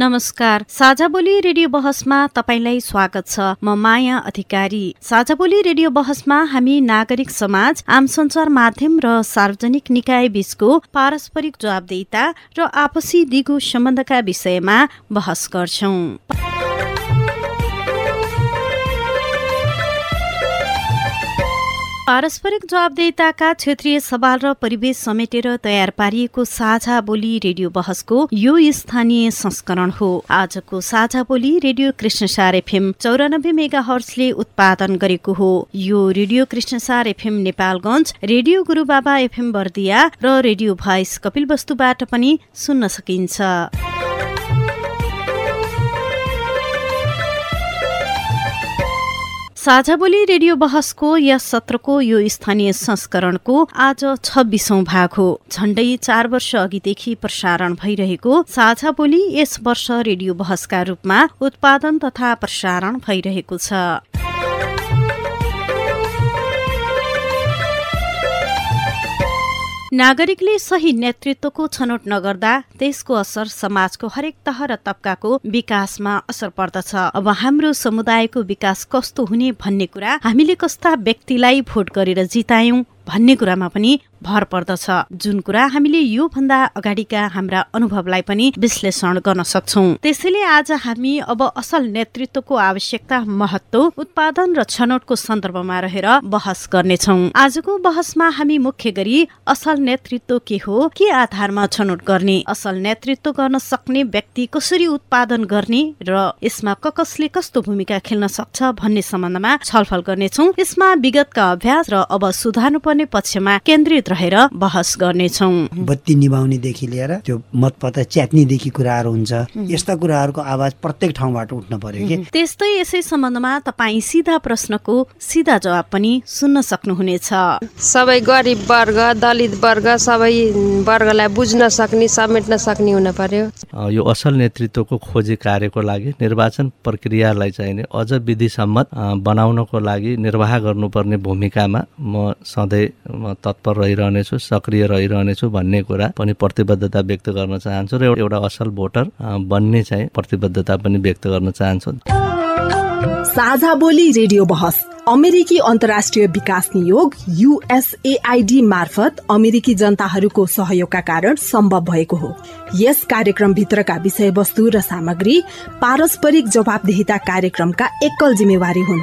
नमस्कार। साझा बोली रेडियो बहसमा तपाईँलाई स्वागत छ। म माया अधिकारी। साझा बोली रेडियो बहसमा हामी नागरिक समाज आम सञ्चार माध्यम र सार्वजनिक निकाय बीचको पारस्परिक जवाबदेता र आपसी दिगो सम्बन्धका विषयमा बहस गर्छौं। पारस्परिक जवाबदेताका क्षेत्रीय सवाल र परिवेश समेटेर तयार पारिएको साझा बोली रेडियो बहसको यो स्थानीय संस्करण हो। आजको साझा बोली रेडियो कृष्णसार एफएम चौरानब्बे मेगा हर्सले उत्पादन गरेको हो। यो radio Krishnasar FM Nepalgunj radio Gurubaba FM Bardiya र रेडियो भोइस कपिलवस्तुबाट पनि सुन्न सकिन्छ। साझा बोली रेडियो बहसको यस सत्रको यो स्थानीय संस्करणको आज छब्बिसौं भाग हो। झण्डै चार वर्ष अघिदेखि प्रसारण भइरहेको साझा बोली यस वर्ष रेडियो बहसका रूपमा उत्पादन तथा प्रसारण भइरहेको छ। नागरिकले सही नेतृत्वको छनौट नगर्दा त्यसको असर समाजको हरेक तह र तबकाको विकासमा असर पर्दछ। अब हाम्रो समुदायको विकास कस्तो हुने भन्ने कुरा हामीले कस्ता व्यक्तिलाई भोट गरेर जितायौं भन्ने कुरामा पनि भर पर्दछ। जुन कुरा हामीले यो भन्दा अगाडिका हाम्रा अनुभवलाई पनि विश्लेषण गर्न सक्छौ। त्यसैले आज हामी अब असल नेतृत्वको आवश्यकता महत्व उत्पादन र छनौटको सन्दर्भमा रहेर बहस गर्नेछौ। आजको बहसमा हामी मुख्य गरी असल नेतृत्व के हो के आधारमा छनौट गर्ने असल नेतृत्व गर्न सक्ने व्यक्ति कसरी उत्पादन गर्ने र यसमा ककसले कस्तो भूमिका खेल्न सक्छ भन्ने सम्बन्धमा छलफल गर्नेछौ। यसमा विगतका अभ्यास र अब सुधार्नुपर्ने गर्ने पक्षमा केन्द्रित रहेर बहस गर्नेछौ। बत्ती निभाउनेदेखि लिएर त्यो मतपत्र च्यात्नेदेखि कुराहरू हुन्छ। यस्ता कुराहरूको आवाज प्रत्येक ठाउँबाट उठ्न पर्यो कि? त्यस्तै यसै सम्बन्धमा तपाईँ सिधा प्रश्नको सिधा जवाब पनि सुन्न सक्नुहुनेछ। सबै गरिब वर्ग दलित वर्ग सबै वर्गलाई बुझ्न सक्ने समेट्न सक्ने हुन पर्यो। यो असल नेतृत्वको खोजी कार्यको लागि निर्वाचन प्रक्रियालाई चाहिने अझ विधि सम्मत बनाउनको लागि निर्वाह गर्नुपर्ने भूमिकामा म सधैँ म तत्पर रहिरहनेछु सक्रिय रहिरहनेछु भन्ने कुरा पनि प्रतिबद्धता व्यक्त गर्न चाहन्छु र एउटा असल भोटर बन्ने चाहिँ प्रतिबद्धता पनि व्यक्त गर्न चाहन्छु। साझा बोली रेडियो बहस अमेरिकी अन्तर्राष्ट्रिय विकास नियोग युएसएआईडी मार्फत अमेरिकी जनताहरूको सहयोगका कारण सम्भव भएको हो। यस कार्यक्रमभित्रका विषयवस्तु र सामग्री पारस्परिक जवाबदेहिता कार्यक्रमका एकल जिम्मेवारी हुन्।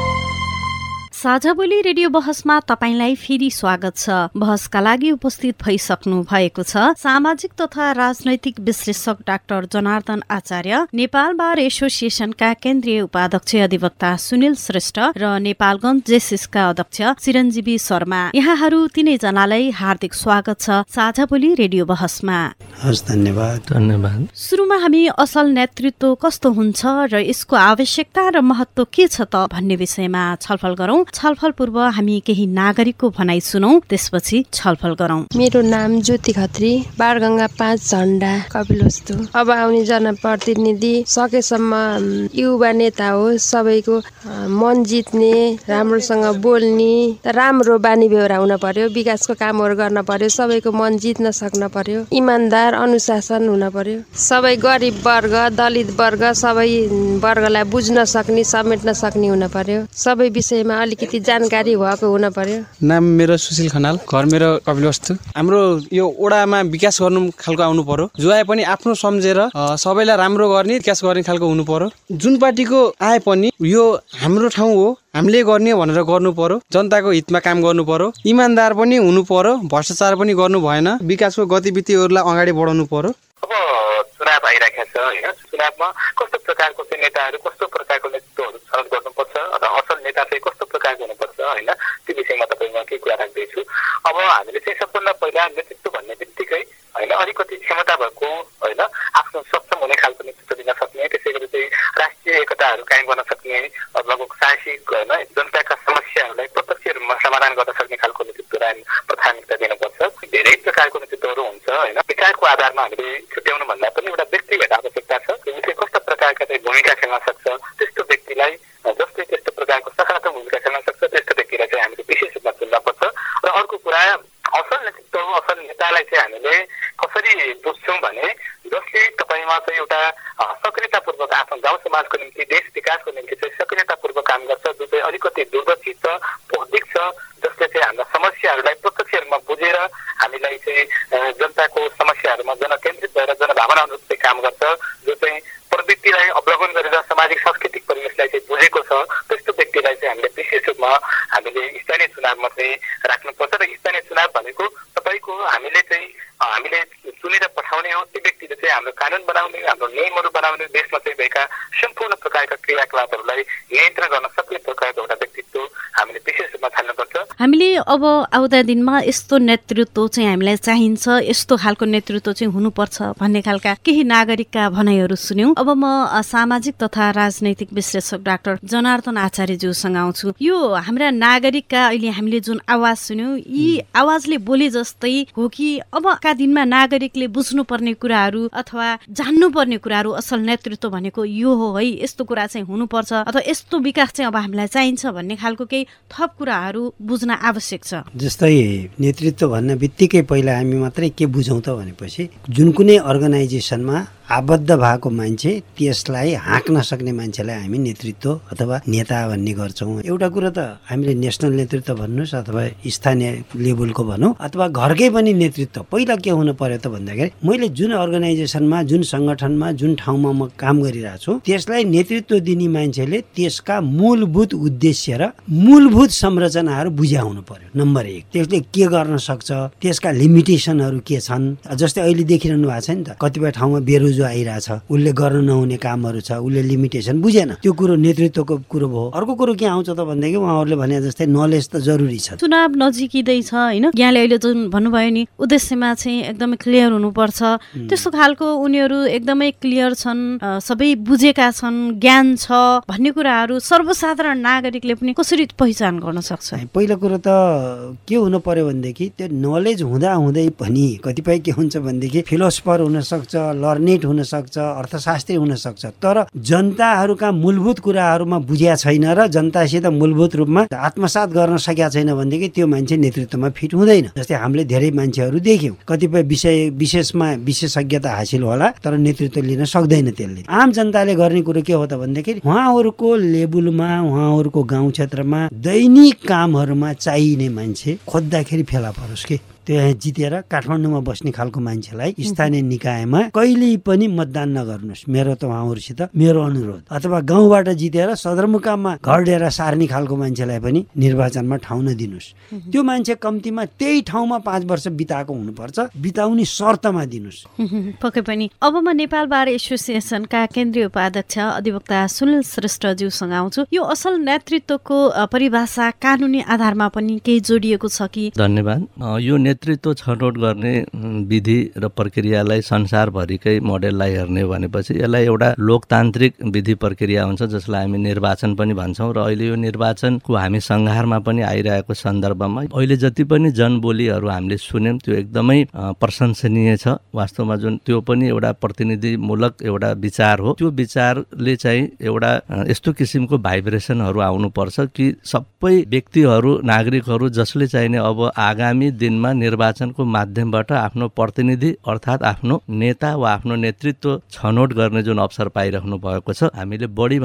साझा बोली रेडियो बहसमा तपाईँलाई फेरि स्वागत छ। बहसका लागि उपस्थित भइसक्नु भएको छ सामाजिक तथा राजनैतिक विश्लेषक डाक्टर जनार्दन आचार्य नेपाल बार एसोसिएसनका केन्द्रीय उपाध्यक्ष अधिवक्ता सुनिल श्रेष्ठ र नेपालगञ्ज जेसिसका अध्यक्ष चिरञ्जीवी शर्मा। यहाँहरू तिनैजनालाई हार्दिक स्वागत छ साझा बोली रेडियो बहसमा। हस् धन्यवाद। धन्यवाद। सुरुमा हामी असल नेतृत्व कस्तो हुन्छ र यसको आवश्यकता र महत्व के छ त भन्ने विषयमा छलफल गरौं। छलफल पूर्व हामी केही नागरिकको भनाइ सुनौ त्यसपछि छलफल गरौं। मेरो नाम ज्योति खत्री बारगङ्गा पाँच झन्डा कपिलवस्तु। अब आउने जनप्रतिनिधि सकेसम्म युवा नेता हो सबैको मन जित्ने राम्रोसँग बोल्ने राम्रो बानी बेहोरा हुन पर्यो विकासको कामहरू गर्न पर्यो सबैको मन जित्न सक्न पर्यो इमान्दार अनुशासन हुन पर्यो। सबै गरिब वर्ग दलित वर्ग सबै वर्गलाई बुझ्न सक्ने समेट्न सक्ने हुन पर्यो। सबै विषयमा अलिक अलिकति जानकारी भएको हुन पर्यो? नाम मेरो सुशील खनाल घर मेरो कपिलवस्तु। हाम्रो यो ओडामा विकास गर्नु खालको आउनु पर्यो। जो आए पनि आफ्नो सम्झेर सबैलाई राम्रो गर्ने विकास गर्ने खालको हुनु पर्यो। जुन पार्टीको आए पनि यो हाम्रो ठाउँ हो हामीले गर्ने भनेर गर्नु पर्यो। जनताको हितमा काम गर्नु पर्यो। इमान्दार पनि हुनु पर्यो भ्रष्टाचार पनि गर्नु भएन। विकासको गतिविधिहरूलाई अगाडि बढाउनु पर्यो। अब चुनाव आइरहेको छ होइन? चुनावमा कस्तो प्रकारको चाहिँ नेताहरू कस्तो प्रकारको नेतृत्वहरू छनौट गर्नुपर्छ? अथवा असल नेता चाहिँ कस्तो हुनुपर्छ होइन? त्यो विषयमा तपाईँमा केही कुरा राख्दैछु? अब हामीले चाहिँ सबभन्दा पहिला नेतृत्व भन्ने बित्तिकै होइन अलिकति क्षमता भएको होइन आफ्नो सक्षम हुने खालको नेतृत्व दिन सक्ने त्यसै गरी चाहिँ राष्ट्रिय एकताहरू कायम गर्न सक्ने लगभग साहसिक होइन जनताका समस्याहरूलाई प्रत्यक्ष रूपमा समाधान गर्न सक्ने खालको नेतृत्वलाई प्राथमिकता दिनुपर्छ। धेरै प्रकारको नेतृत्वहरू हुन्छ होइन। विचारको आधारमा हामीले छुट्याउनु भन्दा पनि एउटा व्यक्तिगत आवश्यकता छ विषय कस्तो प्रकारका चाहिँ भूमिका खेल्न सक्छ त्यस्तो व्यक्तिलाई जसले त्यस्तो प्रकारको सकारात्मक भूमिका खेल्न सक्छ त्यस्तो व्यक्तिलाई चाहिँ हामीले विशेष रूपमा चुन्नुपर्छ र अर्को कुरा असल नेतृत्व नेतालाई चाहिँ हामीले कसरी बुझ्छौँ भने जसले तपाईँमा चाहिँ एउटा सक्रियतापूर्वक आफ्नो गाउँ समाजको निम्ति देश विकासको निम्ति चाहिँ सक्रियतापूर्वक काम गर्छ जो चाहिँ अलिकति दूरदर्शी छ बौद्धिक छ जसले चाहिँ हाम्रा समस्याहरूलाई प्रत्यक्ष रूपमा बुझेर हामीलाई चाहिँ जनताको समस्याहरूमा जनकेन्द्रित भएर जनभावना अनुरूप चाहिँ काम गर्छ। clave, pero nadie, अब आउँदा दिनमा यस्तो नेतृत्व चाहिँ हामीलाई चाहिन्छ यस्तो खालको नेतृत्व चाहिँ हुनुपर्छ भन्ने खालका केही नागरिकका भनाइहरू सुन्यौँ। अब म सामाजिक तथा राजनैतिक विश्लेषक डाक्टर जनार्दन आचार्यज्यूसँग आउँछु। यो हाम्रा नागरिकका अहिले हामीले जुन आवाज सुन्यौँ यी आवाजले बोले जस्तै हो कि अबका दिनमा नागरिकले बुझ्नुपर्ने कुराहरू अथवा जान्नुपर्ने कुराहरू असल नेतृत्व भनेको यो हो है। यस्तो कुरा चाहिँ हुनुपर्छ अथवा यस्तो विकास चाहिँ अब हामीलाई चाहिन्छ भन्ने खालको केही थप कुराहरू बुझ्न आवश्यक छ। जस्तै नेतृत्व भन्ने बित्तिकै पहिला हामी मात्रै के बुझौँ त भनेपछि जुन कुनै अर्गनाइजेसनमा आबद्ध भएको मान्छे त्यसलाई हाँक्न सक्ने मान्छेलाई हामी नेतृत्व अथवा नेता भन्ने गर्छौँ। एउटा कुरो त हामीले नेसनल नेतृत्व भन्नुहोस् अथवा स्थानीय लेभलको भनौँ अथवा घरकै पनि नेतृत्व। पहिला के हुनु पर्यो त भन्दाखेरि मैले जुन अर्गनाइजेसनमा जुन सङ्गठनमा जुन ठाउँमा म काम गरिरहेको छु त्यसलाई नेतृत्व दिने मान्छेले त्यसका मूलभूत उद्देश्य र मूलभूत संरचनाहरू बुझाउनु पर्यो। नम्बर एक त्यसले के गर्न सक्छ त्यसका लिमिटेसनहरू के छन्? जस्तै अहिले देखिरहनु भएको छ नि त कतिपय ठाउँमा बेरोजगार आइरहेछ उसले गर्न नहुने कामहरू छ उसले लिमिटेसन बुझेन। त्यो कुरो नेतृत्वको कुरो भयो। अर्को कुरो के आउँछ त भनेदेखि उहाँहरूले भने जस्तै नलेज त जरुरी छ। चुनाव नजिकिँदैछ होइन? यहाँले अहिले जुन भन्नुभयो नि उद्देश्यमा चाहिँ एकदमै क्लियर हुनुपर्छ। त्यस्तो खालको उनीहरू एकदमै क्लियर छन् सबै बुझेका छन् ज्ञान छ भन्ने कुराहरू सर्वसाधारण नागरिकले पनि कसरी पहिचान गर्न सक्छ? पहिलो कुरो त के हुनु पर्यो भनेदेखि त्यो नलेज हुँदा हुँदै पनि कतिपय के हुन्छ भनेदेखि फिलोसफर हुनसक्छ लर्नेट हुनसक्छ अर्थशास्त्री हुनसक्छ। तर जनताहरूका मूलभूत कुराहरूमा बुझ्या छैन र जनतासित मूलभूत रूपमा आत्मसात गर्न सकेका छैन भनेदेखि त्यो मान्छे नेतृत्वमा फिट हुँदैन। जस्तै हामीले धेरै मान्छेहरू देख्यौँ। कतिपय विषय विशेषमा विशेषज्ञता हासिल होला तर नेतृत्व लिन सक्दैन त्यसले। आम जनताले गर्ने कुरो के हो त भनेदेखि उहाँहरूको लेबुलमा उहाँहरूको गाउँ क्षेत्रमा दैनिक कामहरूमा चाहिने मान्छे खोज्दाखेरि फेला परोस् के? त्यो यहाँ जितेर काठमाडौँमा बस्ने खालको मान्छेलाई स्थानीय निकायमा कहिल्यै पनि मतदान नगर्नुहोस्। मेरो त उहाँहरूसित मेरो अनुरोध। अथवा गाउँबाट जितेर सदरमुकाममा घर डेरा सार्ने खालको मान्छेलाई पनि निर्वाचनमा ठाउँ नदिनुहोस्। त्यो मान्छे कम्तीमा त्यही ठाउँमा पाँच वर्ष बिताएको हुनुपर्छ। बिताउने शर्तमा दिनुहोस्। पक्कै पनि। अब म नेपाल बार एसोसिएसनका केन्द्रीय उपाध्यक्ष अधिवक्ता सुनिल श्रेष्ठज्यूसँग आउँछु। यो असल नेतृत्वको परिभाषा कानुनी आधारमा पनि केही जोडिएको छ कि? धन्यवाद। यो नेतृत्व छनौट गर्ने विधि र प्रक्रियालाई संसारभरिकै मोडेललाई हेर्ने भनेपछि यसलाई एउटा लोकतान्त्रिक विधि प्रक्रिया हुन्छ जसलाई हामी निर्वाचन पनि भन्छौँ। र अहिले यो निर्वाचनको हामी सङ्घारमा पनि आइरहेको सन्दर्भमा अहिले जति पनि जनबोलीहरू हामीले सुन्यौँ त्यो एकदमै प्रशंसनीय छ। वास्तवमा जुन त्यो पनि एउटा प्रतिनिधिमूलक एउटा विचार हो। त्यो विचारले चाहिँ एउटा यस्तो किसिमको भाइब्रेसनहरू आउनुपर्छ कि सबै व्यक्तिहरू नागरिकहरू जसले चाहिने अब आगामी दिनमा निर्वाचनको माध्यमबाट आफ्नो प्रतिनिधि अर्थात् आफ्नो नेता वा आफ्नो नेतृत्व छनौट गर्ने जुन अवसर पाइराख्नु भएको छ हामीले बढी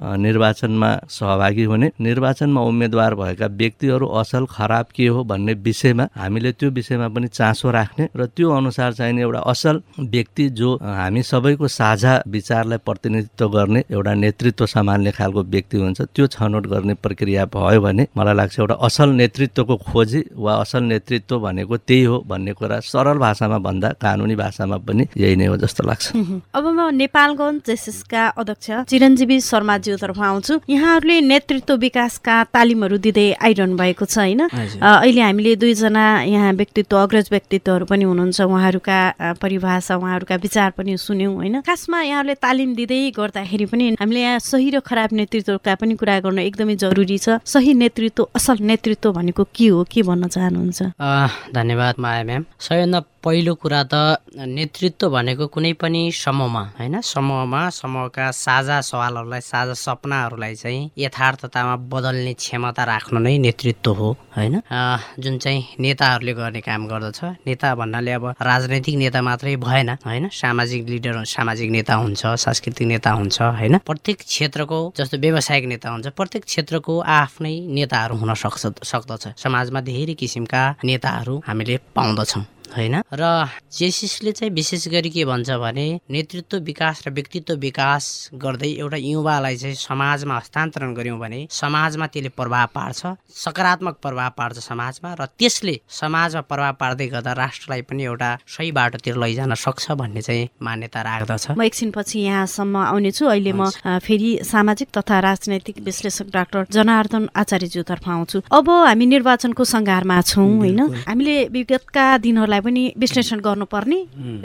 अ, निर्वाचनमा सहभागी हुने निर्वाचनमा उम्मेद्वार भएका व्यक्तिहरू असल खराब के हो भन्ने विषयमा हामीले त्यो विषयमा पनि चासो राख्ने र त्यो अनुसार चाहिने एउटा असल व्यक्ति जो हामी सबैको साझा विचारलाई प्रतिनिधित्व गर्ने एउटा नेतृत्व सम्हाल्ने खालको व्यक्ति हुन्छ त्यो छनौट गर्ने प्रक्रिया भयो भने मलाई लाग्छ एउटा असल नेतृत्वको खोजी वा असल नेतृत्व भनेको त्यही हो भन्ने कुरा सरल भाषामा भन्दा कानुनी भाषामा पनि यही नै हो जस्तो लाग्छ। अब म नेपालगञ्ज जेसिसका अध्यक्ष चिरञ्जीवी शर्माज्यूतर्फ आउँछु। यहाँहरूले नेतृत्व विकासका तालिमहरू दिँदै आइरहनु भएको छ होइन? अहिले हामीले दुईजना यहाँ व्यक्तित्व अग्रज व्यक्तित्वहरू पनि हुनुहुन्छ। उहाँहरूका परिभाषा उहाँहरूका विचार पनि सुन्यौँ होइन? खासमा यहाँहरूले तालिम दिँदै गर्दाखेरि पनि हामीले यहाँ सही र खराब नेतृत्वका पनि कुरा गर्न एकदमै जरुरी छ। सही नेतृत्व असल नेतृत्व भनेको के हो? के भन्न चाहनुहुन्छ? धन्यवाद माया म्याम। सबैभन्दा पहिलो कुरा त नेतृत्व भनेको कुनै पनि समूहमा होइन? समूहमा समूहका साझा सवालहरूलाई साझा सपनाहरूलाई चाहिँ यथार्थतामा बदल्ने क्षमता राख्नु नै नेतृत्व हो होइन? जुन चाहिँ नेताहरूले गर्ने काम गर्दछ नेता भन्नाले अब राजनैतिक नेता मात्रै भएन होइन? सामाजिक लिडर सामाजिक नेता हुन्छ सांस्कृतिक नेता हुन्छ होइन? प्रत्येक क्षेत्रको जस्तो व्यावसायिक नेता हुन्छ प्रत्येक क्षेत्रको आफ्नै नेताहरू हुन सक्छ सक्दछ। समाजमा धेरै किसिमका नेताहरू हामीले पाउँदछौँ। होइन? र जेसिसले चाहिँ विशेष गरी के भन्छ भने नेतृत्व विकास र व्यक्तित्व विकास गर्दै एउटा युवालाई चाहिँ समाजमा हस्तान्तरण गऱ्यौँ भने समाजमा त्यसले प्रभाव पार्छ सकारात्मक प्रभाव पार्छ समाजमा र त्यसले समाजमा प्रभाव पार्दै गर्दा राष्ट्रलाई पनि एउटा सही बाटोतिर लैजान सक्छ भन्ने चाहिँ मान्यता राख्दछ। म एकछिनपछि यहाँसम्म आउनेछु। अहिले म फेरि सामाजिक तथा राजनैतिक विश्लेषक डाक्टर जनार्दन आचार्यज्यूतर्फ आउँछु। अब हामी निर्वाचनको सङ्घारमा छौँ होइन? हामीले विगतका दिनहरूलाई पनि विश्लेषण गर्नुपर्ने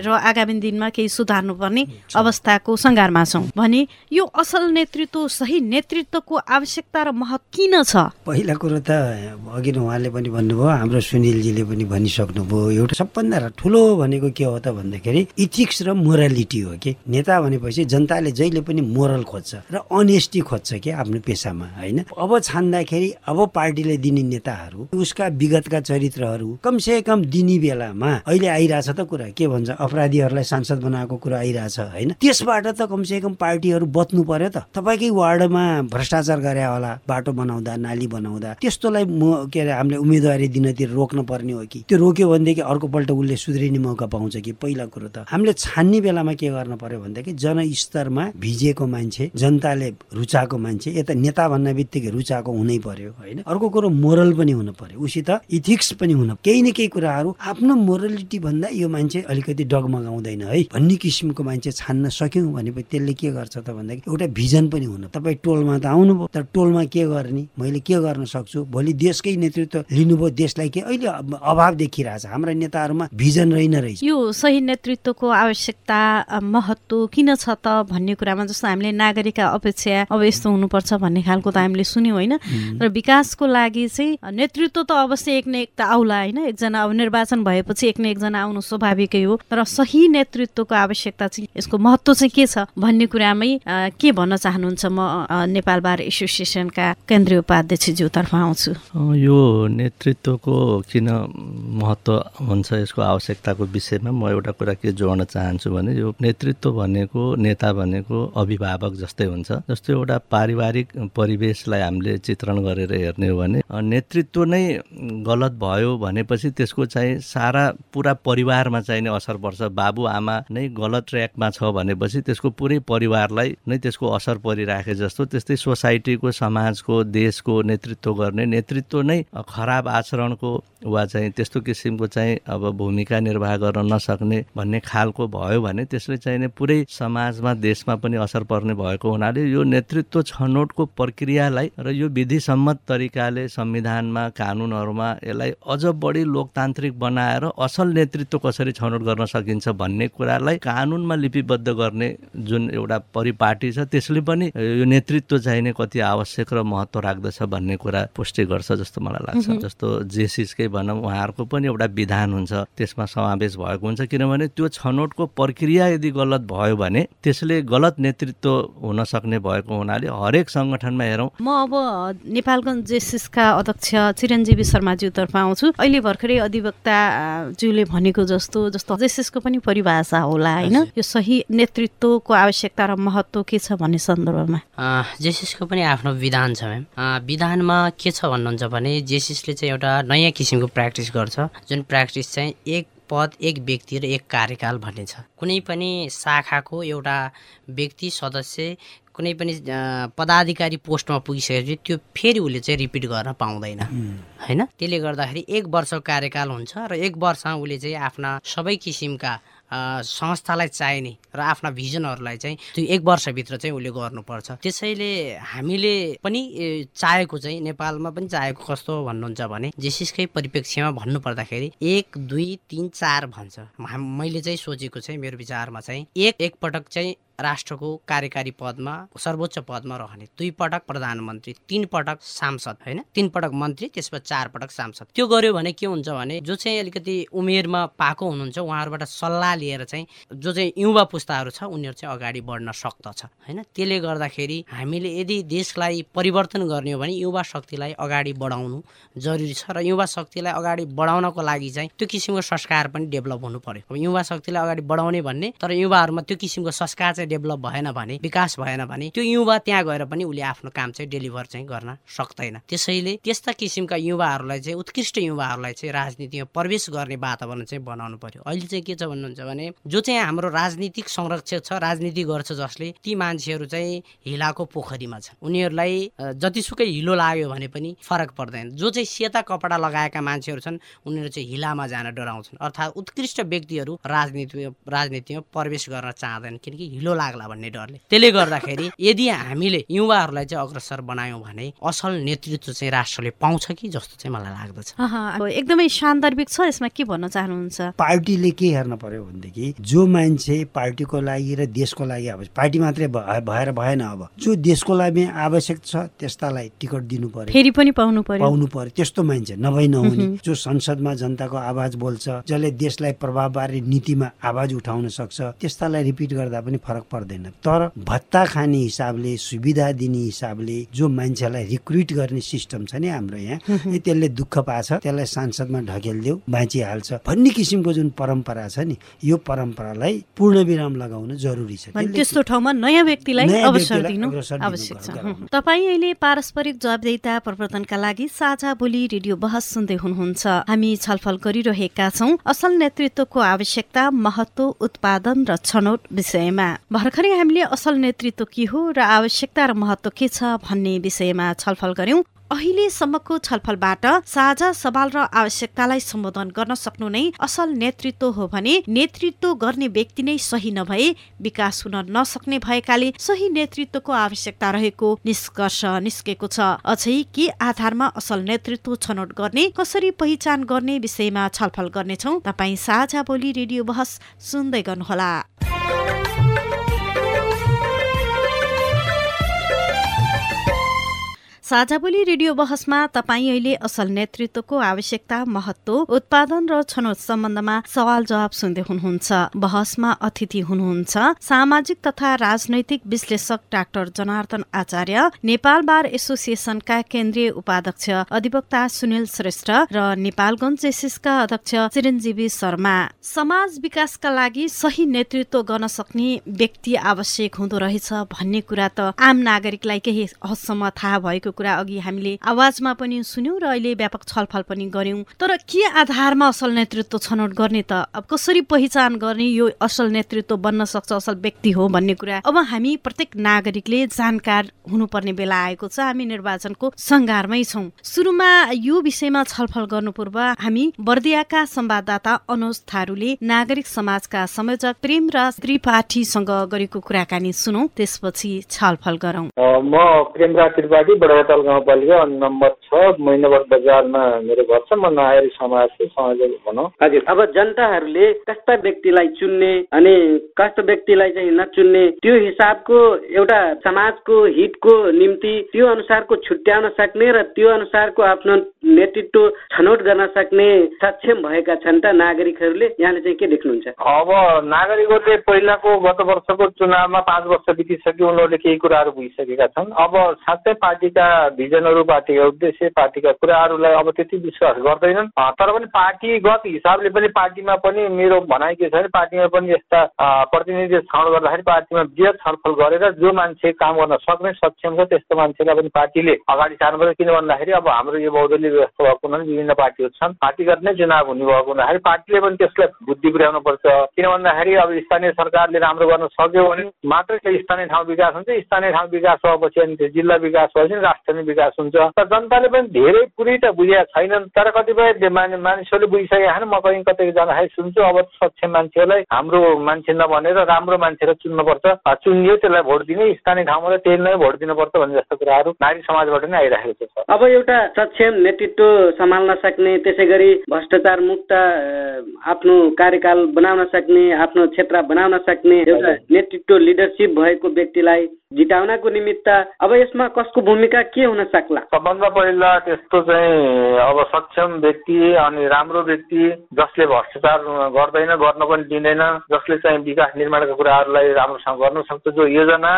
र आगामी दिनमा केही सुधार्नुपर्ने अवस्थाको सङ्घारमा छौँ। भने यो असल नेतृत्व सही नेतृत्वको आवश्यकता र महत्व किन छ? पहिला कुरो त अघि उहाँले पनि भन्नुभयो हाम्रो सुनिलजीले पनि भनिसक्नुभयो एउटा सबभन्दा ठुलो भनेको के हो त भन्दाखेरि इथिक्स र मोरालिटी हो कि? नेता भनेपछि जनताले जहिले पनि मोरल खोज्छ र अनेस्टी खोज्छ कि आफ्नो पेसामा होइन? अब छान्दाखेरि अब पार्टीले दिने नेताहरू उसका विगतका चरित्रहरू कमसे कम दिने बेलामा अहिले आइरहेछ त कुरा। के भन्छ अपराधीहरूलाई सांसद बनाएको कुरा आइरहेछ होइन? त्यसबाट त कमसे कम पार्टीहरू बच्नु पर्यो त। तपाईँकै वार्डमा भ्रष्टाचार गरे होला बाटो बनाउँदा नाली बनाउँदा त्यस्तोलाई म के अरे हामीले उम्मेदवारी दिनतिर रोक्न पर्ने हो कि? त्यो रोक्यो भनेदेखि अर्कोपल्ट उसले सुध्रिने मौका पाउँछ कि? पहिला कुरो त। हामीले छान्ने बेलामा के गर्न पर्यो भनेदेखि जनस्तरमा भिजेको मान्छे जनताले रुचाएको मान्छे यता नेता भन्ने बित्तिकै रुचाएको हुनै पर्यो होइन? अर्को कुरो मोरल पनि हुनु पर्यो। उसित इथिक्स पनि हुनु केही न केही कुराहरू आफ्नो मोरलिटी भन्दा यो मान्छे अलिकति डगमगाउँदैन है। भन्ने किसिमको मान्छे छान्न सक्यौँ भनेपछि त्यसले के गर्छ त भन्दाखेरि एउटा भिजन पनि हुनु। तपाईँ टोलमा त आउनुभयो तर टोलमा के गर्ने? मैले के गर्न सक्छु? भोलि देशकै नेतृत्व लिनुभयो देशलाई के? अहिले अभाव देखिरहेछ। हाम्रा नेताहरूमा भिजन रहेन रहेछ। यो सही नेतृत्वको आवश्यकता महत्व किन छ त भन्ने कुरामा जस्तो हामीले नागरिक अपेक्षा अब यस्तो हुनुपर्छ भन्ने खालको त हामीले सुन्यौँ होइन। र विकासको लागि चाहिँ नेतृत्व त अवश्य एक न एक त आउला होइन। एकजना अब निर्वाचन भएपछि एक न एकजना आउनु स्वाभाविकै हो तर सही नेतृत्वको आवश्यकता चाहिँ यसको महत्व चाहिँ के छ भन्ने कुरामै के भन्न चाहनुहुन्छ म नेपाल बार एसोसिएसनका केन्द्रीय उपाध्यक्षज्यूतर्फ आउँछु। यो नेतृत्वको किन महत्व हुन्छ यसको आवश्यकताको विषयमा म एउटा कुरा के जोड्न चाहन्छु भने यो नेतृत्व भनेको नेता भनेको अभिभावक जस्तै हुन्छ। जस्तो एउटा पारिवारिक परिवेशलाई हामीले चित्रण गरेर हेर्ने हो भने नेतृत्व नै गलत भयो भनेपछि त्यसको चाहिँ सारा पुरा परिवारमा चाहिने असर पर्छ। बाबुआमा नै गलत ट्र्याकमा छ भनेपछि त्यसको पुरै परिवारलाई नै त्यसको असर परिराखे जस्तो त्यस्तै सोसाइटीको समाजको देशको नेतृत्व गर्ने नेतृत्व नै खराब आचरणको वा चाहिँ त्यस्तो किसिमको चाहिँ अब भूमिका निर्वाह गर्न नसक्ने भन्ने खालको भयो भने त्यसले चाहिँ पुरै समाजमा देशमा पनि असर पर्ने भएको हुनाले यो नेतृत्व छनौटको प्रक्रियालाई र यो विधिसम्मत तरिकाले संविधानमा कानुनहरूमा यसलाई अझ बढी लोकतान्त्रिक बनाएर असल नेतृत्व कसरी छनौट गर्न सकिन्छ भन्ने कुरालाई कानुनमा लिपिबद्ध गर्ने जुन एउटा परिपाटी छ त्यसले पनि यो नेतृत्व चाहिने कति आवश्यक र महत्त्व राख्दछ भन्ने कुरा पुष्टि गर्छ जस्तो मलाई लाग्छ। जस्तो जेसिसकै भनौँ उहाँहरूको पनि एउटा विधान हुन्छ त्यसमा समावेश भएको हुन्छ किनभने त्यो छनौटको प्रक्रिया यदि गलत भयो भने त्यसले गलत नेतृत्व हुन सक्ने भएको हुनाले हरेक सङ्गठनमा हेरौँ। म अब नेपालगञ्ज जेसिसका अध्यक्ष चिरञ्जीवी शर्माज्यूतर्फ आउँछु। अहिले भर्खरै अधिवक्ता ज्यूले भनेको जस्तो जस्तो जेसिसको पनि परिभाषा होला होइन? यो सही नेतृत्वको आवश्यकता र महत्व के छ भन्ने सन्दर्भमा? जेसिसको पनि आफ्नो विधान छ म्याम। विधानमा के छ भन्नुहुन्छ भने जेसिसले चाहिँ एउटा नयाँ किसिमको प्र्याक्टिस गर्छ जुन प्र्याक्टिस चाहिँ एक पद एक व्यक्ति र एक कार्यकाल भन्ने छ। कुनै पनि शाखाको एउटा व्यक्ति सदस्य कुनै पनि पदाधिकारी पोस्टमा पुगिसकेपछि त्यो फेरि उसले चाहिँ रिपिट गर्न पाउँदैन। होइन? त्यसले गर्दाखेरि एक वर्षको कार्यकाल हुन्छ र एक वर्षमा उसले चाहिँ आफ्ना सबै किसिमका संस्थालाई चाहिने र आफ्ना भिजनहरूलाई चाहिँ त्यो एक वर्षभित्र चाहिँ उसले गर्नुपर्छ। त्यसैले हामीले पनि चाहेको चाहिँ नेपालमा पनि चाहेको कस्तो भन्नुहुन्छ भने जेसिसकै परिप्रेक्ष्यमा भन्नुपर्दाखेरि एक दुई तिन चार भन्छ। मैले चाहिँ सोचेको चाहिँ मेरो विचारमा चाहिँ एक एकपटक चाहिँ राष्ट्रको कार्यकारी पदमा सर्वोच्च पदमा रहने दुई पटक प्रधानमन्त्री तिन पटक सांसद होइन? तिन पटक मन्त्री त्यसपछि चार पटक सांसद। त्यो गर्यो भने के हुन्छ भने जो चाहिँ अलिकति उमेरमा पाएको हुनुहुन्छ उहाँहरूबाट सल्लाह लिएर चाहिँ जो चाहिँ युवा पुस्ताहरू छ उनीहरू चाहिँ अगाडि बढ्न सक्दछ होइन? त्यसले गर्दाखेरि हामीले यदि देशलाई परिवर्तन गर्ने हो भने युवा शक्तिलाई अगाडि बढाउनु जरुरी छ र युवा शक्तिलाई अगाडि बढाउनको लागि चाहिँ त्यो किसिमको संस्कार पनि डेभलप हुनु पर्यो। युवा शक्तिलाई अगाडि बढाउने भन्ने तर युवाहरूमा त्यो किसिमको संस्कार चाहिँ डेभलप भएन भने विकास भएन भने त्यो युवा त्यहाँ गएर पनि उसले आफ्नो काम चाहिँ डेलिभर चाहिँ गर्न सक्दैन। त्यसैले त्यस्ता किसिमका युवाहरूलाई चाहिँ उत्कृष्ट युवाहरूलाई चाहिँ राजनीतिमा प्रवेश गर्ने वातावरण चाहिँ बनाउनु पर्यो अहिले चाहिँ के छ भन्नुहुन्छ भने जो चाहिँ हाम्रो राजनीतिक संरक्षक छ राजनीति गर्छ जसले ती मान्छेहरू चाहिँ हिलाको पोखरीमा छ उनीहरूलाई जतिसुकै हिलो लाग्यो भने पनि फरक पर्दैन। जो चाहिँ सेता कपडा लगाएका मान्छेहरू छन् उनीहरू चाहिँ हिलामा जान डराउँछन्। अर्थात् उत्कृष्ट व्यक्तिहरू राजनीति राजनीतिमा प्रवेश गर्न चाहँदैन किनकि हिलो लाग्ला भन्ने डरले। त्यसले गर्दाखेरि यदि हामीले युवाहरूलाई चाहिँ अग्रसर बनायौँ भने असल नेतृत्व चाहिँ राष्ट्रले पाउँछ कि जस्तो चाहिँ मलाई लाग्दछ। एकदमै सान्दर्भिक छ यसमा के भन्न चाहनुहुन्छ? पार्टीले के हेर्न पर्यो भनेदेखि जो मान्छे पार्टीको लागि र देशको लागि आवश्यक पार्टी मात्रै भएर भएन अब जो देशको लागि आवश्यक छ त्यस्तालाई टिकट दिनु पर्यो। फेरि पनि पाउनु पर्यो। पाउनु पर्यो। त्यस्तो मान्छे नभई नहुने जो संसदमा जनताको आवाज बोल्छ जसले देशलाई प्रभावबारे नीतिमा आवाज उठाउन सक्छ त्यस्तालाई रिपिट गर्दा पनि फरक पर्दैन। तर भत्ता खाने हिसाबले सुविधा दिने हिसाबले जो मान्छेलाई रिक्रुट गर्ने सिस्टम छ नि हाम्रो यहाँ त्यसले दुःख पाछ त्यसलाई सांसदमा ढकेलिदेऊ बाँचिहाल्छ भन्ने किसिमको जुन परम्परा छ नि यो परम्परालाई पूर्ण विराम लगाउन जरुरी छ। त्यस्तो ठाउँमा नयाँ व्यक्तिलाई अवसर दिनु आवश्यक छ। तपाईँ अहिले पारस्परिक जवाबदेता प्रवर्तनका लागि साझा बोली रेडियो बहस सुन्दै हुनुहुन्छ। हामी छलफल गरिरहेका छौँ। असल नेतृत्वको आवश्यकता महत्व उत्पादन र छनौट विषयमा। भर्खरै हामीले असल नेतृत्व के हो र आवश्यकता र महत्व के छ भन्ने विषयमा छलफल गर्यौं अहिलेसम्मको छलफलबाट साझा सवाल र आवश्यकतालाई सम्बोधन गर्न सक्नु नै असल नेतृत्व हो भने नेतृत्व गर्ने व्यक्ति नै सही नभए विकास हुन नसक्ने भएकाले सही नेतृत्वको आवश्यकता रहेको निष्कर्ष निस्केको छ। अझै के आधारमा असल नेतृत्व छनौट गर्ने कसरी पहिचान गर्ने विषयमा छलफल गर्नेछौ तपाईँ साझा बोली रेडियो बहस सुन्दै गर्नुहोला। साझा बोली रेडियो बहसमा तपाईँ अहिले असल नेतृत्वको आवश्यकता महत्व उत्पादन र छनौट सम्बन्धमा सवाल जवाब सुन्दै हुनुहुन्छ। बहसमा अतिथि हुनुहुन्छ सामाजिक तथा राजनैतिक विश्लेषक डाक्टर जनार्दन आचार्य नेपाल बार एसोसिएसनका केन्द्रीय उपाध्यक्ष अधिवक्ता सुनिल श्रेष्ठ र नेपालगञ्ज जेसिसका अध्यक्ष चिरञ्जीवी शर्मा। समाज विकासका लागि सही नेतृत्व गर्न सक्ने व्यक्ति आवश्यक हुँदो रहेछ भन्ने कुरा त आम नागरिकलाई केही हदसम्म थाहा भएको कुरा अघि हामीले आवाजमा पनि सुन्यौँ र अहिले व्यापक छलफल पनि गर्यौँ तर के आधारमा असल नेतृत्व छनौट गर्ने त? अब कसरी पहिचान गर्ने यो असल नेतृत्व बन्न सक्छ असल व्यक्ति हो भन्ने कुरा अब हामी प्रत्येक नागरिकले जानकार हुनुपर्ने बेला आएको छ। हामी निर्वाचनको सङ्घारमै छौँ। सुरुमा यो विषयमा छलफल गर्नु पूर्व हामी बर्दियाका संवाददाता अनुज थारूले नागरिक समाजका संयोजक प्रेम राज त्रिपाठीसँग गरेको कुराकानी सुनौ। त्यसपछि छलफल गरौँ। म प्रेमराज त्रिपाठी बडावटाल गाउँपालिका नम्बर छ महिनाबाट बजारमा मेरो घर छ म नागरिक समाजको संयोजक भनौँ। हजुर अब जनताहरूले कस्ता व्यक्तिलाई चुन्ने अनि कस्तो व्यक्तिलाई चाहिँ नचुन्ने त्यो हिसाबको एउटा समाजको हितको निम्ति त्यो अनुसारको छुट्याउन सक्ने र त्यो अनुसारको आफ्नो नेतृत्व छनौट गर्न सक्ने सक्षम भएका छन् त नागरिकहरूले। यहाँले चाहिँ के देख्नुहुन्छ? अब नागरिकहरूले पहिलाको गत वर्षको चुनावमा पाँच वर्ष बितिसक्यो उनीहरूले केही कुराहरू बुझिसकेका छन्। अब साँच्चै पार्टीका भिजनहरू पार्टीका उद्देश्य पार्टीका कुराहरूलाई अब त्यति विश्वास गर्दैनन्। तर पनि पार्टीगत हिसाबले पनि पार्टीमा पनि मेरो भनाइ के छ भने पार्टीमा पनि यस्ता प्रतिनिधि छनौट गर्दाखेरि पार्टीमा वृहत छलफल गरेर जो मान्छे काम गर्न सक्ने सक्षम छ त्यस्तो मान्छेलाई पनि पार्टीले अगाडि सार्नुपर्छ। किन भन्दाखेरि अब हाम्रो यो बहुदलीय व्यवस्था भएको हुनाले विभिन्न पार्टीहरू छन्। पार्टीगत नै चुनाव हुने भएको हुँदाखेरि पार्टीले पनि त्यसलाई बुद्धि पुर्याउनु पर्छ। किन भन्दाखेरि अब स्थानीय सरकारले राम्रो गर्न सक्यो भने मात्रै त्यो स्थानीय ठाउँ विकास हुन्छ। स्थानीय ठाउँ विकास भएपछि अनि त्यो जिल्ला विकास भएपछि राष्ट्र नै विकास हुन्छ। तर जनताले पनि धेरै पुरै त बुझेका छैनन् तर कतिपय मानिसहरूले बुझिसकेका छन् म कहीँ कतै जाँदाखेरि सुन्छु। अब सक्षम मान्छेहरूलाई हाम्रो मान्छे नभनेर राम्रो मान्छेलाई चुन्नुपर्छ। चुनियो त्यसलाई भोट दिने स्थानीय ठाउँमा त त्यही नै भोट दिनुपर्छ भन्ने जस्तो कुराहरू नारी समाजबाट नै आइरहेको छ। अब एउटा सक्षम नेतृत्व सम्हाल्न सक्ने त्यसै गरी भ्रष्टाचार मुक्त आफ्नो कार्यकाल बनाउन सक्ने आफ्नो क्षेत्र बनाउन सक्ने एउटा नेतृत्व लिडरसिप भएको व्यक्तिलाई जिताउनको निमित्त अब यसमा कसको भूमिका के हुन सक्ला? सबभन्दा पहिला त्यस्तो चाहिँ अब सक्षम व्यक्ति अनि राम्रो व्यक्ति जसले भ्रष्टाचार गर्दैन गर्न पनि दिँदैन जसले चाहिँ विकास निर्माणका कुराहरूलाई राम्रोसँग गर्न सक्छ जो योजना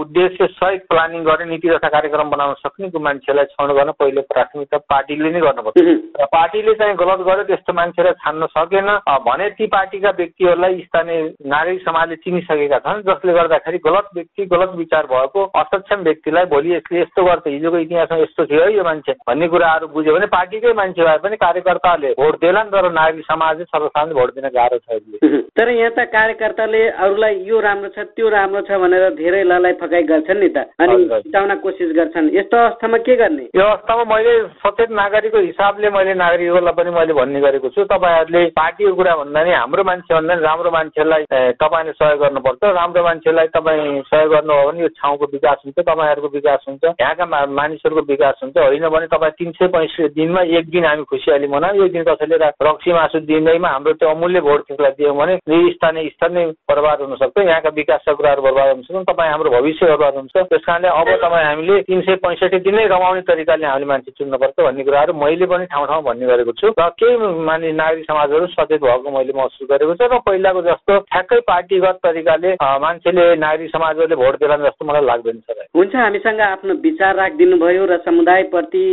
उद्देश्य सहित प्लानिङ गर्ने नीति तथा कार्यक्रम बनाउन सक्ने मान्छेलाई छनौट गर्न पहिले प्राथमिकता पार्टीले नै गर्नुपर्छ र पार्टीले चाहिँ गलत गर्यो त्यस्तो मान्छेलाई छान्न सकेन। भने ती पार्टीका व्यक्तिहरूलाई स्थानीय नागरिक समाजले चिनिसकेका छन् जसले गर्दाखेरि गलत व्यक्ति गलत विचार भएको असक्षम व्यक्तिलाई भोलि यसले यस्तो गर्छ हिजोको इतिहासमा यस्तो थियो है यो मान्छे। भन्ने कुराहरू बुझ्यो भने पार्टीकै मान्छे भए पनि कार्यकर्ताले भोट देलान् तर नागरिक समाजले सर्वसाधारण भोट दिन गाह्रो छ तर यहाँ त कार्यकर्ताले अरूलाई यो राम्रो छ त्यो राम्रो छ भनेर धेरै ललाई फकाइ गर्छन् नि त। अनि। जिताउन कोसिस गर्छन्। यस्तो अवस्थामा के गर्ने? यो अवस्थामा मैले सचेत नागरिकको हिसाबले मैले नागरिकहरूलाई पनि मैले भन्ने गरेको छु। तपाईँहरूले पार्टीको कुरा भन्दा नि हाम्रो मान्छे भन्दा नि राम्रो मान्छेलाई तपाईँले सहयोग गर्नुपर्छ। राम्रो मान्छेलाई तपाईँ सहयोग गर्नुभयो भने यो ठाउँको विकास हुन्छ तपाईँहरूको विकास हुन्छ। यहाँका मानिसहरूको विकास हुन्छ। होइन भने तपाईँ तिन सय पैँसठी दिनमा एक दिन हामी खुसियाली मनाऊ। एक दिन कसैले रक्सी मासु दिँदैमा हाम्रो त्यो अमूल्य भोट त्यसलाई दियौँ भने स्थानीय स्तर नै बर्बाद हुनसक्छ। यहाँका विकासका कुराहरू बर्बाद हुन सक्छन् तपाईँ हाम्रो भविष्य बर्बाद हुन्छ त्यस कारणले अब तपाईँ हामीले तिन सय पैँसठी दिन रमाउने तरिकाले हामीले मान्छे चुन्नुपर्छ भन्ने कुराहरू मैले पनि ठाउँ ठाउँ भन्ने गरेको छु। र केही मानि नागरिक समाजहरू सचेत भएको मैले महसुस गरेको छु। र पहिलाको जस्तो ठ्याक्कै पार्टीगत तरिकाले मान्छेले नागरिक समाजहरूले भोट देलान् जस्तो मलाई लाग्दैन सर हुन्छ हामीसँग आफ्नो विचार राखिदिनु भयो र समुदायप्रति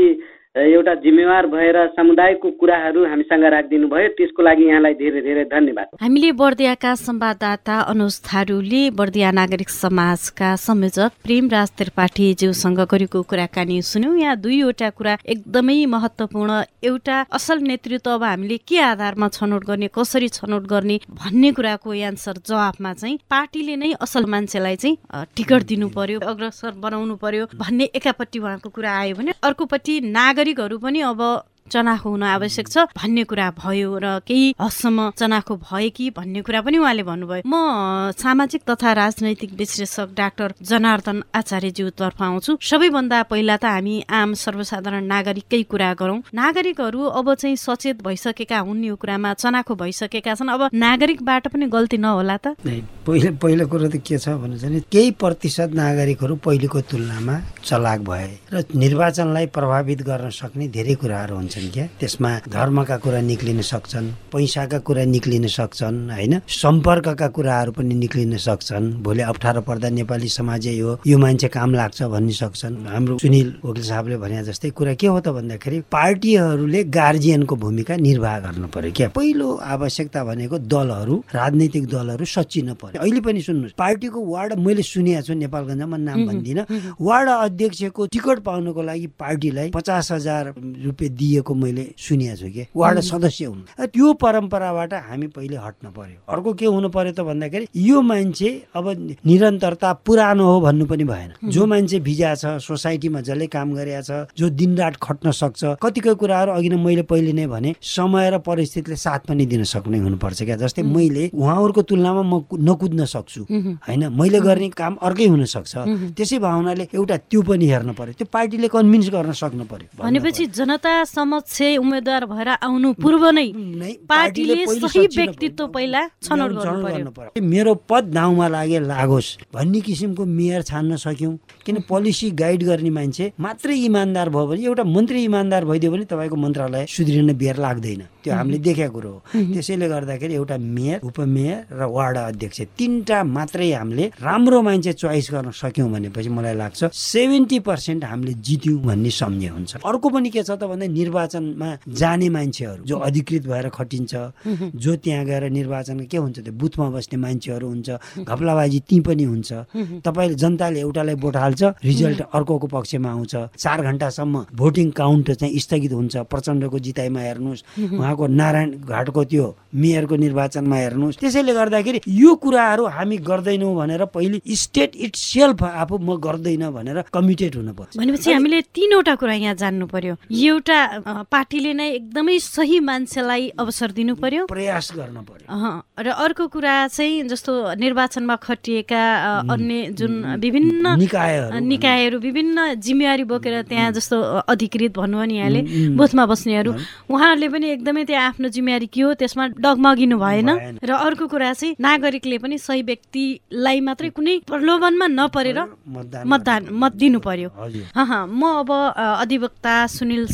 एउटा जिम्मेवार भएर समुदायको कुराहरू हामीसँग राखिदिनु भयो। त्यसको लागि यहाँलाई धेरै धेरै धन्यवाद। हामीले बर्दियाका संवाददाता अनुज थारूले बर्दिया नागरिक समाजका संयोजक प्रेमराज त्रिपाठीज्यूसँग गरेको कुराकानी सुन्यौँ। यहाँ दुईवटा कुरा एकदमै महत्त्वपूर्ण। एउटा असल नेतृत्व अब हामीले के आधारमा छनौट गर्ने कसरी छनौट गर्ने भन्ने कुराको एन्सर जवाफमा चाहिँ पार्टीले नै असल मान्छेलाई चाहिँ टिकट दिनु पर्यो अग्रसर बनाउनु पर्यो भन्ने एकापट्टि उहाँको कुरा आयो भने अर्कोपट्टि नागरिकहरू पनि अब चनाखो हुन आवश्यक छ। भन्ने कुरा भयो र केही हदसम्म चनाखो भए कि भन्ने कुरा पनि उहाँले भन्नुभयो। म सामाजिक तथा राजनैतिक विश्लेषक डाक्टर जनार्दन आचार्यज्यूतर्फ आउँछु। सबैभन्दा पहिला त हामी आम सर्वसाधारण नागरिककै कुरा गरौँ। नागरिकहरू अब चाहिँ सचेत भइसकेका हुन् यो कुरामा चनाखो भइसकेका छन्। अब नागरिकबाट पनि गल्ती नहोला त। पहिलो पहिलो कुरो त के छ भने चाहिँ केही प्रतिशत नागरिकहरू पहिलेको तुलनामा चलाक भए र निर्वाचनलाई प्रभावित गर्न सक्ने धेरै कुराहरू हुन्छन् क्या? त्यसमा धर्मका कुरा निक्लिन सक्छन् पैसाका कुरा निक्लिन सक्छन् होइन? सम्पर्कका कुराहरू पनि निक्लिन सक्छन्। भोलि अप्ठ्यारो पर्दा नेपाली समाज हो यो मान्छे काम लाग्छ भन्ने सक्छन्। हाम्रो सुनिल वकिल साहबले भने जस्तै कुरा के हो त भन्दाखेरि पार्टीहरूले गार्जियनको भूमिका निर्वाह गर्नु पर्यो क्या। पहिलो आवश्यकता भनेको दलहरू राजनैतिक दलहरू सचिन पर्यो। अहिले पनि सुन्नुहोस् पार्टीको वार्ड मैले सुनेको छु नेपालगञ्जमा नाम भन्दिनँ। वार्ड अध्यक्षको टिकट पाउनको लागि पार्टीलाई पचास हजार रुपियाँ दिएको मैले सुनेको छु कि वार्ड सदस्य हुनु। त्यो परम्पराबाट हामी पहिले हट्न पर्यो। अर्को के हुनु पर्यो त भन्दाखेरि यो मान्छे अब निरन्तरता पुरानो हो भन्नु पनि भएन। जो मान्छे भिजा छ सोसाइटीमा जसले काम गरेका छ जो दिनरात खट्न सक्छ कतिपय कुराहरू अघि नै मैले पहिले नै भने समय र परिस्थितिले साथ पनि दिन सक्ने हुनुपर्छ क्या। जस्तै मैले उहाँहरूको तुलनामा म नकुद्न सक्छु। होइन? मैले गर्ने काम अर्कै हुन सक्छ त्यसै भावनाले एउटा त्यो पनि हेर्न पर्यो। त्यो पार्टीले कन्भिन्स गर्न सक्नु पर्यो। भनेपछि जनता समक्ष उम्मेद्वार भएर आउनु पूर्व नै पार्टीले सही व्यक्तित्व पहिला छनौट गर्नु पर्यो। मेरो पद दाउमा लागे लागोस् भन्ने किसिमको मेयर छान्न सक्यौँ। किन पोलिसी गाइड गर्ने मान्छे मात्रै इमान्दार भयो भने एउटा मन्त्री इमान्दार भइदियो भने तपाईँको मन्त्रालय सुध्रिन बेर लाग्दैन। त्यो हामीले देखेको कुरो हो। त्यसैले गर्दाखेरि एउटा मेयर उपमेयर र वार्ड अध्यक्ष तिनवटा मात्रै हामीले राम्रो मान्छे चोइस गर्न सक्यौँ भनेपछि मलाई लाग्छ सेभेन सेभेन्टी पर्सेन्ट हामीले जित्यौँ भन्ने सम्झे हुन्छ। अर्को पनि के छ त भन्दा निर्वाचनमा जाने मान्छेहरू जो अधिकृत भएर खटिन्छ जो त्यहाँ गएर निर्वाचन के हुन्छ त्यो बुथमा बस्ने मान्छेहरू हुन्छ घपलाबाजी ती पनि हुन्छ। तपाईँले जनताले एउटालाई भोट हाल्छ रिजल्ट अर्कोको पक्षमा आउँछ। चार घन्टासम्म भोटिङ काउन्ट चाहिँ स्थगित हुन्छ। प्रचण्डको जिताइमा हेर्नुहोस् उहाँको नारायण घाटको त्यो मेयरको निर्वाचनमा हेर्नुहोस्। त्यसैले गर्दाखेरि यो कुराहरू हामी गर्दैनौँ भनेर पहिले स्टेट इट सेल्फ आफू म गर्दैन भनेर कमिटेड हुनु पर्छ भनेपछि हामीले तिनवटा कुरा यहाँ जान्नु पर्यो। एउटा पार्टीले नै एकदमै सही मान्छेलाई अवसर दिनु पर्यो प्रयास गर्न पर्यो र अर्को कुरा चाहिँ जस्तो निर्वाचनमा खटिएका अन्य जुन विभिन्न निकायहरू विभिन्न जिम्मेवारी बोकेर त्यहाँ जस्तो अधिकृत भन्नुभयो नि यहाँले बुथमा बस्नेहरू। उहाँहरूले पनि एकदमै त्यहाँ आफ्नो जिम्मेवारी के हो त्यसमा डगमगिनु भएन। र अर्को कुरा चाहिँ नागरिकले पनि सही व्यक्तिलाई मात्रै कुनै प्रलोभनमा नपरेर मतदान मत दिनु पर्यो म अब अधिवक्ता सुनिल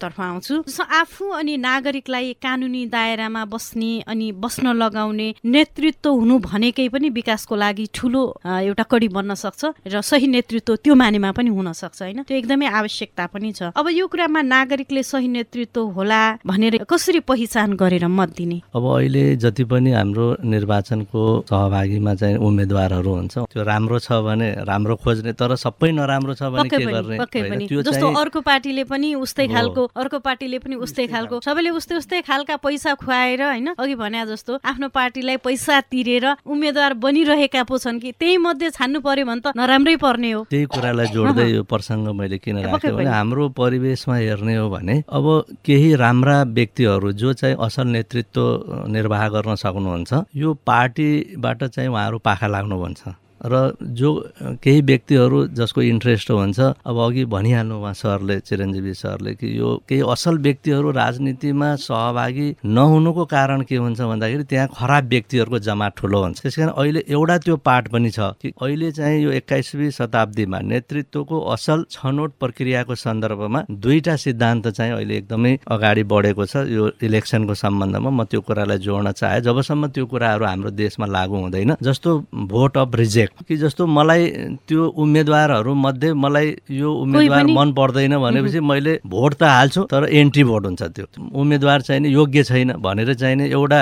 श्रेष्ठज्यूतर्फ आउँछु। जस्तो आफू अनि नागरिकलाई कानुनी दायरामा बस्ने अनि बस्न लगाउने नेतृत्व हुनु भनेकै पनि विकासको लागि ठुलो एउटा कडी बन्न सक्छ र सही नेतृत्व त्यो मानेमा पनि हुन सक्छ होइन? त्यो एकदमै आवश्यकता पनि छ। अब यो कुरामा नागरिकले सही नेतृत्व होला भनेर कसरी पहिचान गरेर मत दिने? अब अहिले जति पनि हाम्रो निर्वाचनको सहभागीमा चाहिँ उम्मेदवारहरू हुन्छ त्यो राम्रो छ भने राम्रो खोज्ने तर सबै नराम्रो छ भने के गर्ने जस्तो अर्को पार्टीले पनि उस्तै। खालको अर्को पार्टीले पनि उस्तै खालको सबैले उस्तै उस्तै खालका पैसा खुवाएर होइन अघि भने जस्तो आफ्नो पार्टीलाई पैसा तिरेर उम्मेद्वार बनिरहेका पो छन् कि त्यही मध्ये छान्नु पर्यो भने त नराम्रै पर्ने हो। त्यही कुरालाई जोड्दै यो प्रसङ्ग मैले किन राखेँ भने। हाम्रो परिवेशमा हेर्ने हो भने अब केही राम्रा व्यक्तिहरू जो चाहिँ असल नेतृत्व निर्वाह गर्न सक्नुहुन्छ यो पार्टीबाट चाहिँ उहाँहरू पाखा लाग्नु भन्छ। र जो केही व्यक्तिहरू जसको इन्ट्रेस्ट हुन्छ अब अघि भनिहाल्नु उहाँ सरले चिरञ्जीवी सरले कि यो केही असल व्यक्तिहरू राजनीतिमा सहभागी नहुनुको कारण के हुन्छ भन्दाखेरि त्यहाँ खराब व्यक्तिहरूको जमात ठुलो हुन्छ। त्यस कारण अहिले एउटा त्यो पाठ पनि छ कि अहिले चाहिँ यो एक्काइसवीं शताब्दीमा नेतृत्वको असल छनौट प्रक्रियाको सन्दर्भमा दुईटा सिद्धान्त चाहिँ अहिले एकदमै अगाडि बढेको छ। यो इलेक्सनको सम्बन्धमा म त्यो कुरालाई जोड्न चाहे जबसम्म त्यो कुराहरू हाम्रो देशमा लागू हुँदैन जस्तो भोट अफ रिजेक्ट कि जस्तो मलाई त्यो उम्मेद्वारहरू मध्ये मलाई यो उम्मेद्वार मन पर्दैन भनेपछि मैले भोट त हाल्छु तर एन्ट्री भोट हुन्छ त्यो। उम्मेद्वार चाहिँ नि योग्य छैन भनेर चाहिँ नि एउटा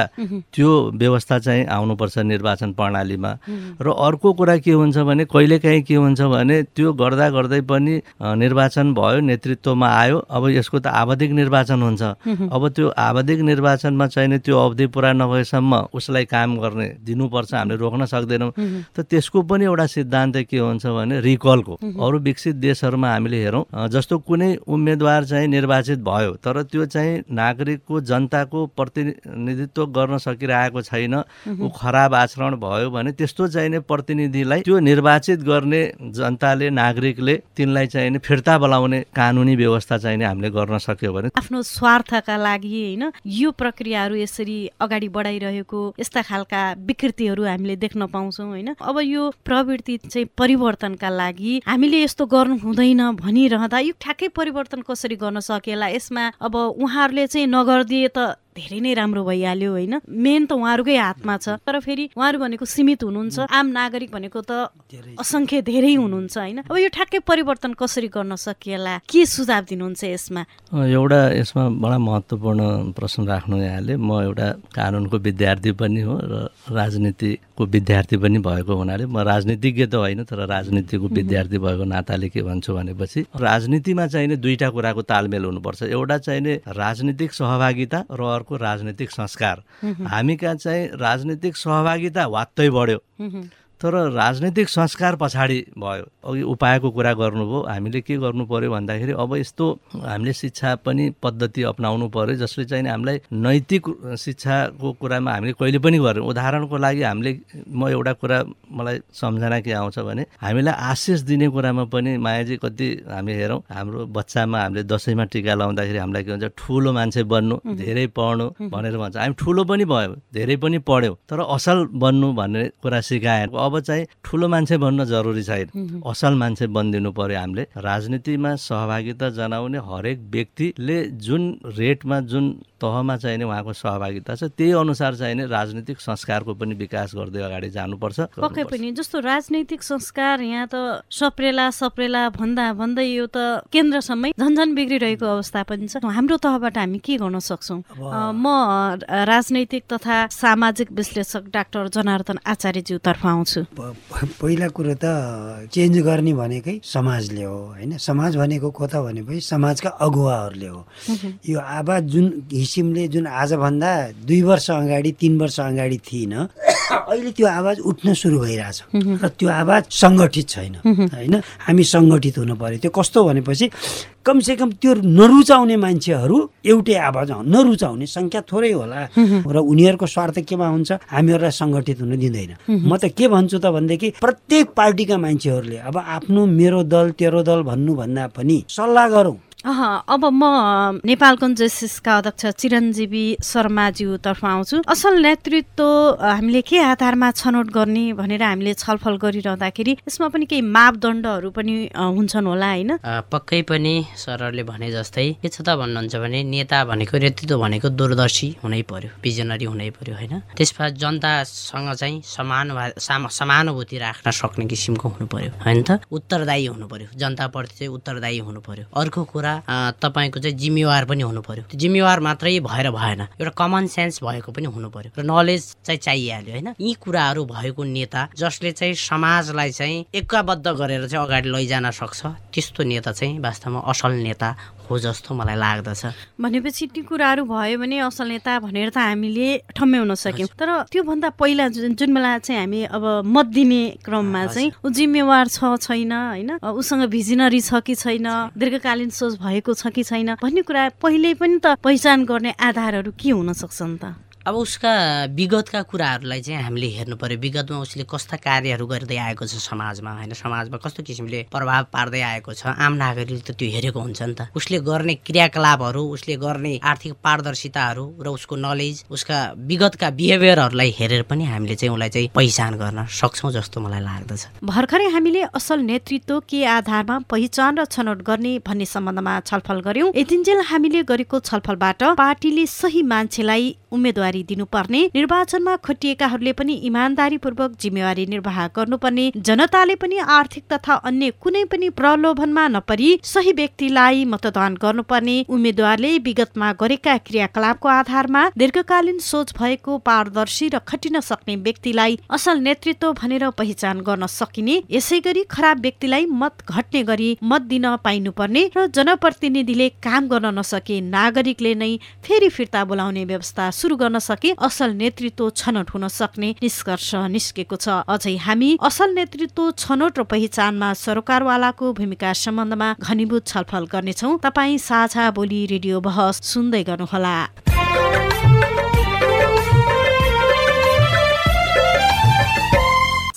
त्यो व्यवस्था चाहिँ आउनुपर्छ निर्वाचन प्रणालीमा। र अर्को कुरा के हुन्छ भने कहिलेकाहीँ के हुन्छ भने त्यो गर्दा गर्दै पनि निर्वाचन भयो नेतृत्वमा आयो अब यसको त आवधिक निर्वाचन हुन्छ। अब त्यो आवधिक निर्वाचनमा चाहिँ नि त्यो अवधि पुरा नभएसम्म उसलाई काम गर्ने दिनुपर्छ हामीले रोक्न सक्दैनौँ। त त्यसको पनि एउटा सिद्धान्त के हुन्छ भने रिकलको। अरू विकसित देशहरूमा हामीले हेरौँ जस्तो कुनै उम्मेद्वार चाहिँ निर्वाचित भयो तर त्यो चाहिँ नागरिकको जनताको प्रतिनिधित्व गर्न सकिरहेको छैन ऊ खराब आचरण भयो भने त्यस्तो चाहिँ नि प्रतिनिधिलाई त्यो निर्वाचित गर्ने जनताले नागरिकले तिनलाई चाहिँ नि फिर्ता बोलाउने कानुनी व्यवस्था चाहिँ नि हामीले गर्न सक्यो भने। आफ्नो स्वार्थका लागि होइन यो प्रक्रियाहरू यसरी अगाडि बढाइरहेको यस्ता खालका विकृतिहरू हामीले देख्न पाउँछौँ होइन। अब यो प्रवृत्ति चाहिँ परिवर्तनका लागि हामीले यस्तो गर्नु हुँदैन भनिरहँदा यो ठ्याक्कै परिवर्तन कसरी गर्न सकेला? यसमा अब उहाँहरूले चाहिँ नगरिदिए त धेरै नै राम्रो भइहाल्यो होइन? मेन त उहाँहरूकै हातमा छ तर फेरि उहाँहरू भनेको सीमित हुनुहुन्छ। आम नागरिक भनेको त असङ्ख्य धेरै हुनुहुन्छ होइन? अब यो ठ्याक्कै परिवर्तन कसरी गर्न सकिएला? के सुझाव दिनुहुन्छ यसमा? एउटा यसमा बडा महत्त्वपूर्ण प्रश्न राख्नु यहाँले। म एउटा कानुनको विद्यार्थी पनि हो र राजनीतिको विद्यार्थी पनि भएको हुनाले म राजनीतिज्ञ त होइन तर राजनीतिको विद्यार्थी भएको नाताले के भन्छु भनेपछि राजनीतिमा चाहिँ नि दुईवटा कुराको तालमेल हुनुपर्छ। एउटा चाहिँ नि राजनीतिक सहभागिता र अर्को राजनीतिक संस्कार। हामी कहाँ चाहिँ राजनीतिक सहभागिता वात्तै बढ्यो। तर राजनीतिक संस्कार पछाडि भयो। अघि उपायको कुरा गर्नुभयो हामीले के गर्नु पर्यो भन्दाखेरि अब यस्तो हामीले शिक्षा पनि पद्धति अप्नाउनु पर्यो जसले चाहिँ हामीलाई नैतिक शिक्षाको कुरामा हामीले कहिले पनि गरेन उदाहरणको लागि हामीले म एउटा कुरा मलाई सम्झना के आउँछ भने हामीलाई आशिष दिने कुरामा पनि मायाजी कति हामी हेरौँ हाम्रो बच्चामा हामीले दसैँमा टिका लाउँदाखेरि हामीलाई के भन्छ ठुलो मान्छे बन्नु धेरै पढ्नु भनेर भन्छ। हामी ठुलो पनि भयो धेरै पनि पढ्यौँ तर असल बन्नु भन्ने कुरा सिकाएन अब चाहिँ ठुलो मान्छे बन्न जरुरी छैन। असल मान्छे बनिदिनु पर्यो हामीले। राजनीतिमा सहभागिता जनाउने हरेक व्यक्तिले जुन रेटमा जुन तहमा चाहिँ नि उहाँको सहभागिता छ। त्यही अनुसार चाहिँ नि राजनीतिक संस्कारको पनि विकास गर्दै अगाडि जानुपर्छ। पक्कै पनि जस्तो राजनैतिक संस्कार यहाँ त सप्रेला सप्रेला भन्दा भन्दै यो त केन्द्रसम्मै झन्झन बिग्रिरहेको अवस्था पनि छ। हाम्रो तहबाट हामी के गर्न सक्छौँ? म राजनैतिक तथा सामाजिक विश्लेषक डाक्टर जनार्दन आचार्यज्यूतर्फ आउँछु। पहिला कुरो त चेन्ज गर्ने भनेकै समाजले हो होइन? समाज भनेको को त भनेपछि समाजका अगुवाहरूले हो। यो आवाज जुन किसिमले जुन आजभन्दा दुई वर्ष अगाडि तिन वर्ष अगाडि थिएन अहिले त्यो आवाज उठ्न सुरु भइरहेछ। र त्यो आवाज सङ्गठित छैन होइन? हामी सङ्गठित हुनु पर्यो। त्यो कस्तो भनेपछि कमसेकम त्यो नरुचाउने मान्छेहरू एउटै आवाज नरुचाउने सङ्ख्या थोरै होला र उनीहरूको स्वार्थ केमा हुन्छ हामीहरूलाई सङ्गठित हुन दिँदैन। म त के भन्छु त भनेदेखि प्रत्येक पार्टीका मान्छेहरूले अब आफ्नो मेरो दल तेरो दल भन्नुभन्दा पनि सल्लाह गरौँ। अब म नेपालको जेसिसका अध्यक्ष चिरञ्जीवी शर्माज्यूतर्फ आउँछु। असल नेतृत्व हामीले के आधारमा छनौट गर्ने भनेर हामीले छलफल गरिरहँदाखेरि यसमा पनि केही मापदण्डहरू पनि हुन्छन् होला होइन? पक्कै पनि सरहरूले भने जस्तै के छ त भन्नुहुन्छ भने नेता भनेको नेतृत्व भनेको दूरदर्शी हुनै पर्यो भिजनरी हुनै पर्यो होइन? त्यसमा जनतासँग चाहिँ समान समानुभूति राख्न सक्ने किसिमको हुनु पर्यो होइन त? उत्तरदायी हुनु पर्यो जनताप्रति चाहिँ उत्तरदायी हुनु पर्यो। अर्को कुरा तपाईँको चाहिँ जिम्मेवार पनि हुनु पर्यो जिम्मेवार मात्रै भएर भएन। एउटा कमन सेन्स भएको पनि हुनु पर्यो र नलेज चाहिँ चाहिहाल्यो होइन? यी कुराहरू भएको नेता जसले चाहिँ समाजलाई चाहिँ एकबद्ध गरेर चाहिँ अगाडि लैजान सक्छ त्यस्तो नेता चाहिँ वास्तवमा असल नेता हो जस्तो मलाई लाग्दछ। भनेपछि ती कुराहरू भयो भने असल नेता भनेर त हामीले ठम्म्याउन सक्यौँ। तर त्योभन्दा पहिला जुन जुन बेला चाहिँ हामी अब मत दिने क्रममा चाहिँ ऊ जिम्मेवार छ छैन होइन? उसँग भिजनरी छ कि छैन? दीर्घकालीन सोच भएको छ कि छैन? भन्ने कुरा पहिले पनि त पहिचान गर्ने आधारहरू के हुन सक्छन् त? अब उसका विगतका कुराहरूलाई चाहिँ हामीले हेर्नु पर्यो। विगतमा उसले कस्ता कार्यहरू गर्दै आएको छ समाजमा होइन? समाजमा कस्तो किसिमले प्रभाव पार्दै आएको छ? आम नागरिकले त त्यो हेरेको हुन्छ नि त। उसले गर्ने क्रियाकलापहरू उसले गर्ने आर्थिक पारदर्शिताहरू र उसको नलेज उसका विगतका बिहेभियरहरूलाई हेरेर पनि हामीले चाहिँ उसलाई चाहिँ पहिचान गर्न सक्छौँ जस्तो मलाई लाग्दछ। भर्खरै हामीले असल नेतृत्व के आधारमा पहिचान र छनौट गर्ने भन्ने सम्बन्धमा छलफल गर्यौं यतिन्जेल हामीले गरेको छलफलबाट पार्टीले सही मान्छेलाई उम्मेद्वारी दिनुपर्ने निर्वाचनमा खटिएकाहरूले पनि इमान्दारीपूर्वक जिम्मेवारी निर्वाह गर्नुपर्ने जनताले पनि आर्थिक तथा अन्य कुनै पनि प्रलोभनमा नपरी सही व्यक्तिलाई मतदान गर्नुपर्ने उम्मेद्वारले विगतमा गरेका क्रियाकलापको आधारमा दीर्घकालीन सोच भएको पारदर्शी र खटिन सक्ने व्यक्तिलाई असल नेतृत्व भनेर पहिचान गर्न सकिने यसै गरी खराब व्यक्तिलाई मत घट्ने गरी मत दिन पाइनुपर्ने र जनप्रतिनिधिले काम गर्न नसके नागरिकले नै फेरि फिर्ता बोलाउने व्यवस्था सुरु गर्न सके असल नेतृत्व छनौट हुन सक्ने निष्कर्ष निस्केको छ। अझै हामी असल नेतृत्व छनौट र पहिचानमा सरकारवालाको भूमिका सम्बन्धमा घनीभूत छलफल गर्नेछौ। तपाईँ साझा बोली रेडियो बहस सुन्दै गर्नुहोला।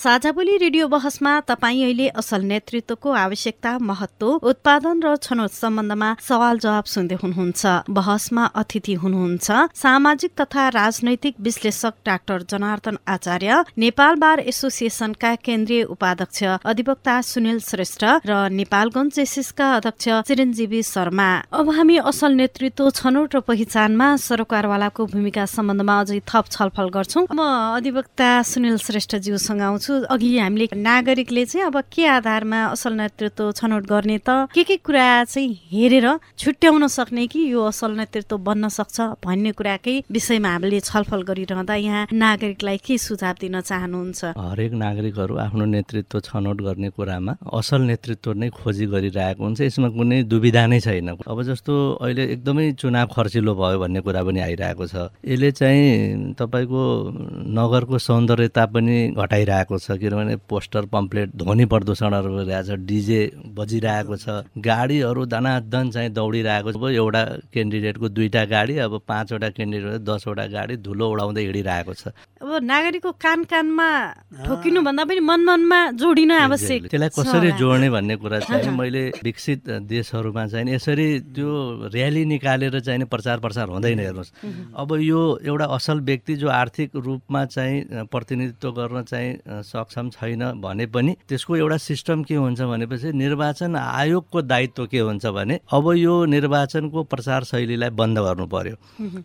साझा बोली रेडियो बहसमा तपाईँ अहिले असल नेतृत्वको आवश्यकता महत्व उत्पादन र छनौट सम्बन्धमा सवाल जवाब सुन्दै हुनुहुन्छ। बहसमा अतिथि हुनुहुन्छ सामाजिक तथा राजनैतिक विश्लेषक डाक्टर जनार्दन आचार्य नेपाल बार एसोसिएसनका केन्द्रीय उपाध्यक्ष अधिवक्ता सुनिल श्रेष्ठ र नेपालगञ्ज जेसिसका अध्यक्ष चिरञ्जीवी शर्मा। अब हामी असल नेतृत्व छनौट र पहिचानमा सरकारवालाको भूमिका सम्बन्धमा अझै थप छलफल गर्छौँ। म अधिवक्ता सुनिल श्रेष्ठज्यूसँग आउँछु। अघि हामीले नागरिकले चाहिँ अब के आधारमा असल नेतृत्व छनौट गर्ने त? के के कुरा चाहिँ हेरेर छुट्याउन सक्ने कि यो असल नेतृत्व बन्न सक्छ भन्ने कुराकै विषयमा हामीले छलफल गरिरहँदा यहाँ नागरिकलाई के सुझाव दिन चाहनुहुन्छ? हरेक नागरिकहरू आफ्नो नेतृत्व छनौट गर्ने कुरामा असल नेतृत्व नै खोजी गरिरहेको हुन्छ। यसमा कुनै दुविधा नै छैन। अब जस्तो अहिले एकदमै चुनाव खर्चिलो भयो भन्ने कुरा पनि आइरहेको छ। यसले चाहिँ तपाईँको नगरको सौन्दर्यता पनि घटाइरहेको किनभने पोस्टर पम्पलेट ध्वनि प्रदूषणहरू भइरहेको छ डिजे बजिरहेको छ गाडीहरू दनादन चाहिँ दौडिरहेको छ। एउटा क्यान्डिडेटको दुईवटा गाडी अब पाँचवटा क्यान्डिडेट दसवटा गाडी धुलो उडाउँदै हिँडिरहेको छ। अब नागरिकको कान कानमा ठोकिनु भन्दा पनि मन मनमा जोडिन आवश्यक त्यसलाई कसरी जोड्ने भन्ने कुरा चाहिँ मैले विकसित देशहरूमा चाहिँ यसरी त्यो र्याली निकालेर चाहिँ प्रचार प्रसार हुँदैन हेर्नुहोस्। अब यो एउटा असल व्यक्ति जो आर्थिक रूपमा चाहिँ प्रतिनिधित्व गर्न चाहिँ सक्षम छैन भने पनि त्यसको एउटा सिस्टम के हुन्छ भनेपछि निर्वाचन आयोगको दायित्व के हुन्छ भने अब यो निर्वाचनको प्रचार शैलीलाई बन्द गर्नु पर्यो।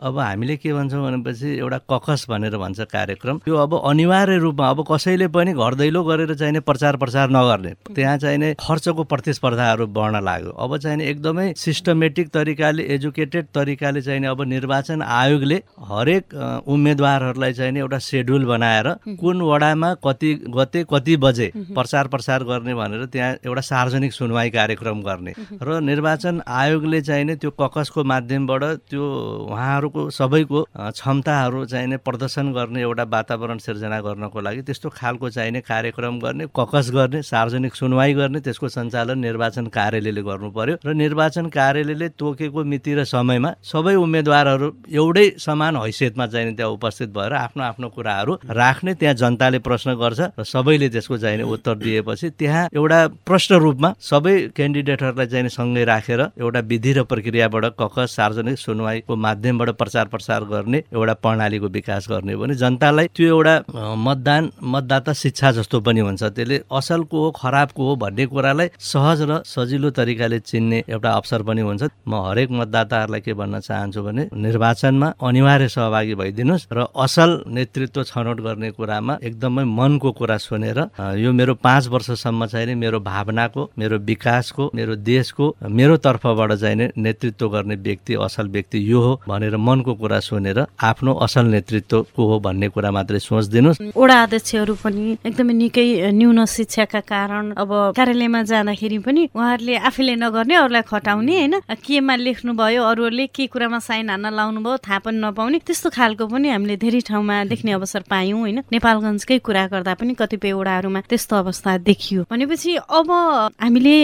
अब हामीले के भन्छौँ भनेपछि एउटा ककस भनेर भन्छ कार्यक्रम। त्यो अब अनिवार्य रूपमा अब कसैले पनि घर दैलो गरेर चाहिने प्रचार प्रसार नगर्ने। त्यहाँ चाहिने खर्चको प्रतिस्पर्धाहरू बढ्न लाग्यो। अब चाहिने एकदमै सिस्टमेटिक तरिकाले एजुकेटेड तरिकाले चाहिने अब निर्वाचन आयोगले हरेक उम्मेदवारहरूलाई चाहिने एउटा सेड्युल बनाएर कुन वडामा कति गते कति बजे प्रचार प्रसार गर्ने भनेर त्यहाँ एउटा सार्वजनिक सुनवाई कार्यक्रम गर्ने। र निर्वाचन आयोगले चाहिने त्यो ककसको माध्यमबाट त्यो उहाँहरूको सबैको क्षमताहरू चाहिने प्रदर्शन गर्ने एउटा वातावरण सिर्जना गर्नको लागि त्यस्तो खालको चाहिने कार्यक्रम गर्ने ककस गर्ने सार्वजनिक सुनवाई गर्ने त्यसको सञ्चालन निर्वाचन कार्यालयले गर्नु पर्यो। र निर्वाचन कार्यालयले तोकेको मिति र समयमा सबै उम्मेद्वारहरू एउटै समान हैसियतमा चाहिने त्यहाँ उपस्थित भएर आफ्नो आफ्नो कुराहरू राख्ने त्यहाँ जनताले प्रश्न गर्छ। र सबैले त्यसको चाहिने उत्तर दिएपछि त्यहाँ एउटा प्रश्न रूपमा सबै क्यान्डिडेटहरूलाई चाहिने सँगै राखेर एउटा विधि र प्रक्रियाबाट ककस सार्वजनिक सुनवाईको माध्यमबाट प्रचार प्रसार गर्ने एउटा प्रणालीको विकास गर्ने भने जनतालाई त्यो एउटा मतदान मतदाता शिक्षा जस्तो पनि हुन्छ। त्यसले असलको हो खराबको हो भन्ने कुरालाई सहज र सजिलो तरिकाले चिन्ने एउटा अवसर पनि हुन्छ। म हरेक मतदाताहरूलाई के भन्न चाहन्छु भने निर्वाचनमा अनिवार्य सहभागी भइदिनुहोस् र असल नेतृत्व छनौट गर्ने कुरामा एकदमै मनको कुरा सुनेर यो मेरो पाँच वर्षसम्म चाहिँ मेरो भावनाको मेरो विकासको मेरो देशको मेरो तर्फबाट चाहिँ नेतृत्व गर्ने व्यक्ति असल व्यक्ति यो हो भनेर मनको कुरा सुनेर आफ्नो असल नेतृत्व को हो भन्ने कुरा मात्रै सोचिदिनुहोस्। वडा अध्यक्षहरू पनि एकदमै निकै न्यून शिक्षाका कारण अब कार्यालयमा जाँदाखेरि पनि उहाँहरूले आफैले नगर्ने अरूलाई खटाउने होइन? केमा लेख्नु भयो अरूहरूले के कुरामा साइन हान्न लाउनु भयो थाहा पनि नपाउने त्यस्तो खालको पनि हामीले धेरै ठाउँमा देख्ने अवसर पायौँ होइन? नेपालगञ्जकै कुरा गर्दा पनि कतिपय वडाहरूमा त्यस्तो अवस्था देखियो। भनेपछि अब हामीले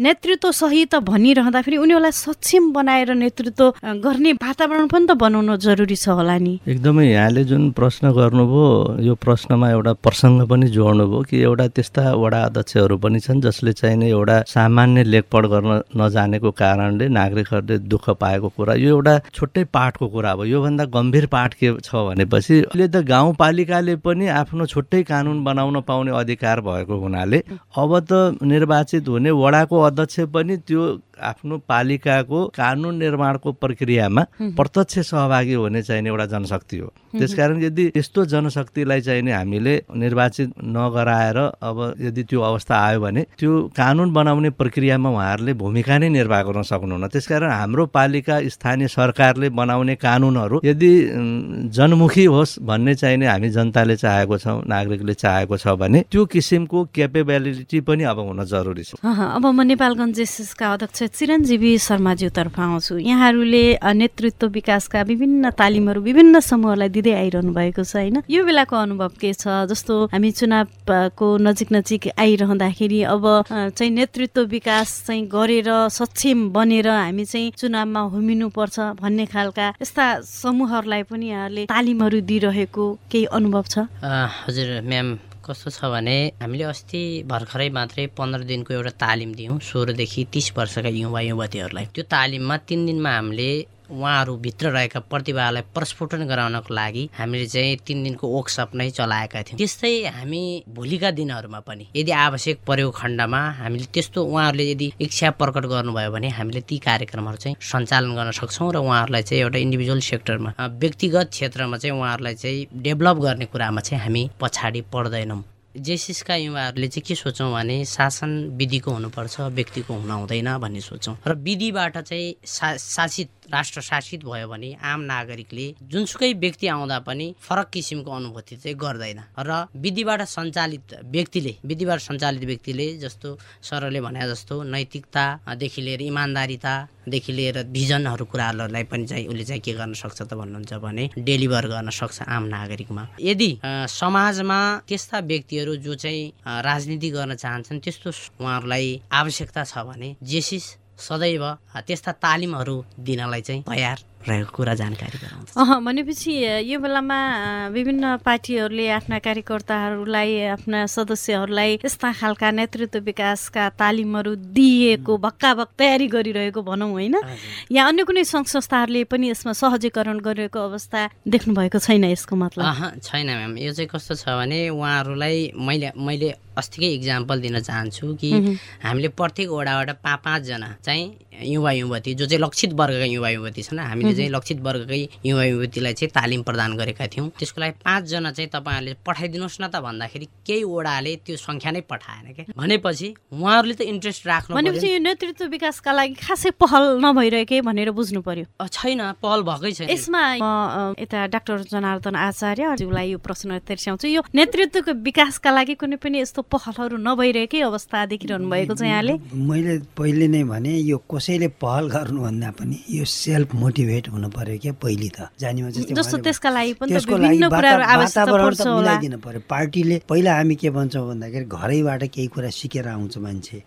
नेतृत्व सही त भनिरहँदाखेरि उनीहरूलाई सक्षम बनाएर नेतृत्व गर्ने वातावरण पनि त बनाउनु जरुरी छ होला नि। एकदमै यहाँले जुन प्रश्न गर्नुभयो यो प्रश्नमा एउटा प्रसङ्ग पनि जोड्नुभयो कि एउटा त्यस्ता वडा अध्यक्षहरू पनि छन् जसले चाहिँ नै एउटा सामान्य लेखपढ गर्न नजानेको कारणले नागरिकहरूले दुःख पाएको कुरा यो एउटा छुट्टै पाठको कुरा हो। योभन्दा गम्भीर पाठ के छ भनेपछि अहिले त गाउँपालिकाले पनि आफ्नो छुट्टै कानुन बनाउन पाउने अधिकार भएको हुनाले अब त निर्वाचित हुने वडाको अध्यक्ष पनि त्यो आफ्नो पालिकाको कानुन निर्माणको प्रक्रियामा प्रत्यक्ष सहभागी हुने चाहिने एउटा जनशक्ति हो। त्यसकारण यदि त्यस्तो जनशक्तिलाई चाहिने हामीले निर्वाचित नगराएर अब यदि त्यो अवस्था आयो भने त्यो कानुन बनाउने प्रक्रियामा उहाँहरूले भूमिका नै निर्वाह गर्न सक्नुहुन्न। त्यसकारण हाम्रो पालिका स्थानीय सरकारले बनाउने कानुनहरू यदि जनमुखी होस् भन्ने चाहिने हामी जनताले चाहेको छौँ नागरिकले चाहेको छ भने त्यो किसिमको क्यापेबिलिटी पनि अब हुन जरुरी छ। अब म नेपालगञ्ज जेसिसका अध्यक्ष चिरञ्जीवी शर्माज्यूतर्फ आउँछु। यहाँहरूले नेतृत्व विकासका विभिन्न तालिमहरू विभिन्न समूहलाई दिँदै आइरहनु भएको छ होइन? यो बेलाको अनुभव के छ? जस्तो हामी चुनावको नजिक नजिक आइरहँदाखेरि अब चाहिँ नेतृत्व विकास चाहिँ गरेर सक्षम बनेर हामी चाहिँ चुनावमा पर्छ भन्ने खालका यस्ता समूहहरूलाई पनि यहाँले तालिमहरू दिइरहेको केही अनुभव छ? हजुर म्याम। कस्तो छ भने हामीले अस्ति भर्खरै मात्रै पन्ध्र दिनको एउटा तालिम दियौँ। सोह्रदेखि तिस वर्षका युवा युवतीहरूलाई त्यो तालिममा तिन दिनमा हामीले उहाँहरूभित्र रहेका प्रतिभालाई प्रस्फुटन गराउनको लागि हामीले चाहिँ तिन दिनको वर्कसप नै चलाएका थियौँ। त्यस्तै हामी भोलिका दिनहरूमा पनि यदि आवश्यक परेको खण्डमा हामीले त्यस्तो उहाँहरूले यदि इच्छा प्रकट गर्नुभयो भने हामीले ती कार्यक्रमहरू चाहिँ सञ्चालन गर्न सक्छौँ र उहाँहरूलाई चाहिँ एउटा इन्डिभिजुअल सेक्टरमा व्यक्तिगत क्षेत्रमा चाहिँ उहाँहरूलाई चाहिँ डेभलप गर्ने कुरामा चाहिँ हामी पछाडि पर्दैनौँ। जेसिसका युवाहरूले चाहिँ के सोचौँ भने शासन विधिको हुनुपर्छ व्यक्तिको हुन हुँदैन भन्ने सोचौँ र विधिबाट चाहिँ सा शासित राष्ट्र शासित भयो भने आम नागरिकले जुनसुकै व्यक्ति आउँदा पनि फरक किसिमको अनुभूति चाहिँ गर्दैन। र विधिबाट सञ्चालित व्यक्तिले विधिबाट सञ्चालित व्यक्तिले जस्तो सरले भने जस्तो नैतिकतादेखि लिएर इमान्दारितादेखि लिएर भिजनहरू कुराहरूलाई पनि चाहिँ उसले चाहिँ के गर्न सक्छ त भन्नुहुन्छ भने डेलिभर गर्न सक्छ आम नागरिकमा। यदि समाजमा त्यस्ता व्यक्तिहरू जो चाहिँ राजनीति गर्न चाहन्छन् त्यस्तो उहाँहरूलाई आवश्यकता छ भने जेसिस सदैव त्यस्ता तालिमहरू दिनलाई चाहिँ तयार रहेको कुरा जानकारी गराउँछ अह भनेपछि यो बेलामा विभिन्न पार्टीहरूले आफ्ना कार्यकर्ताहरूलाई आफ्ना सदस्यहरूलाई यस्ता खालका नेतृत्व विकासका तालिमहरू दिएको भक्काभक तयारी गरिरहेको भनौँ होइन? या अन्य कुनै सङ्घ संस्थाहरूले पनि यसमा सहजीकरण गरेको अवस्था देख्नु भएको छैन यसको मतलब? छैन म्याम। यो चाहिँ कस्तो छ भने उहाँहरूलाई मैले मैले अस्तिकै इक्जाम्पल दिन चाहन्छु कि हामीले प्रत्येक वडाबाट पाँच पाँचजना चाहिँ युवा युवती जो चाहिँ लक्षित वर्गका युवा युवती छन् हामीले चाहिँ लक्षित वर्गकै युवा युवतीलाई चाहिँ तालिम प्रदान गरेका थियौँ। त्यसको लागि पाँचजना चाहिँ तपाईँहरूले पठाइदिनुहोस् न त भन्दाखेरि केही वडाले त्यो सङ्ख्या नै पठाएन क्या। भनेपछि उहाँहरूले त इन्ट्रेस्ट राख्नु भनेपछि। यो नेतृत्व विकासका लागि खासै पहल नभइरहेकै भनेर बुझ्नु पर्यो। छैन पहल भएकै छैन। यसमा यता डाक्टर जनार्दन आचार्यज्यूलाई यो प्रश्न तेर्स्याउँछु। यो नेतृत्वको विकासका लागि कुनै पनि यस्तो पहलहरू नभइरहेकै अवस्था देखिरहनु भएको छ यहाँले। मैले पहिले नै भने यो कसैले पहल गर्नुभन्दा पनि यो सेल्फ मोटिभेट हुनु पर्यो क्या पहिले त? जानीमा जस्तै त्यसका लागि पनि त्यसको लागि वातावरण त मिलाइदिनु पर्यो। पार्टीले पहिला हामी के भन्छौँ भन्दाखेरि घरैबाट केही कुरा सिकेर आउँछ मान्छे।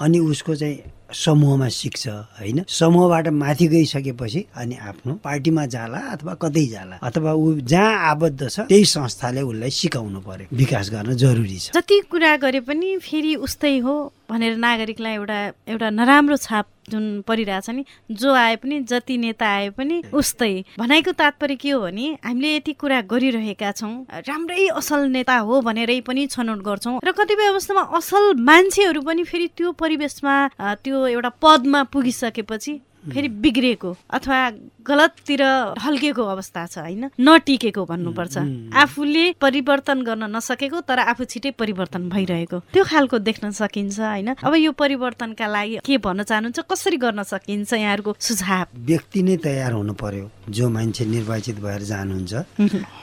अनि उसको चाहिँ समूहमा सिक्छ होइन? समूहबाट माथि गइसकेपछि अनि आफ्नो पार्टीमा जाला अथवा कतै जाला अथवा ऊ जहाँ आबद्ध छ त्यही संस्थाले उसलाई सिकाउनु पर्यो। विकास गर्न जरुरी छ। जति कुरा गरे पनि फेरि उस्तै हो भनेर नागरिकलाई एउटा एउटा नराम्रो छाप जुन परिरहेछ नि जो आए पनि जति नेता आए पनि उस्तै। भनाइको तात्पर्य के हो भने हामीले यति कुरा गरिरहेका छौँ राम्रै असल नेता हो भनेरै पनि छनौट गर्छौँ र कतिपय अवस्थामा असल मान्छेहरू पनि फेरि त्यो परिवेशमा त्यो एउटा पदमा पुगिसकेपछि फेरि बिग्रिएको अथवा गलततिर ढल्केको अवस्था छ होइन? नटिकेको भन्नुपर्छ। आफूले परिवर्तन गर्न नसकेको तर आफू छिटै परिवर्तन भइरहेको। त्यो खालको देख्न सकिन्छ होइन? अब यो परिवर्तनका लागि के भन्न चाहनुहुन्छ? कसरी गर्न सकिन्छ यहाँहरूको सुझाव? व्यक्ति नै तयार हुनु पर्यो जो मान्छे निर्वाचित भएर जानुहुन्छ।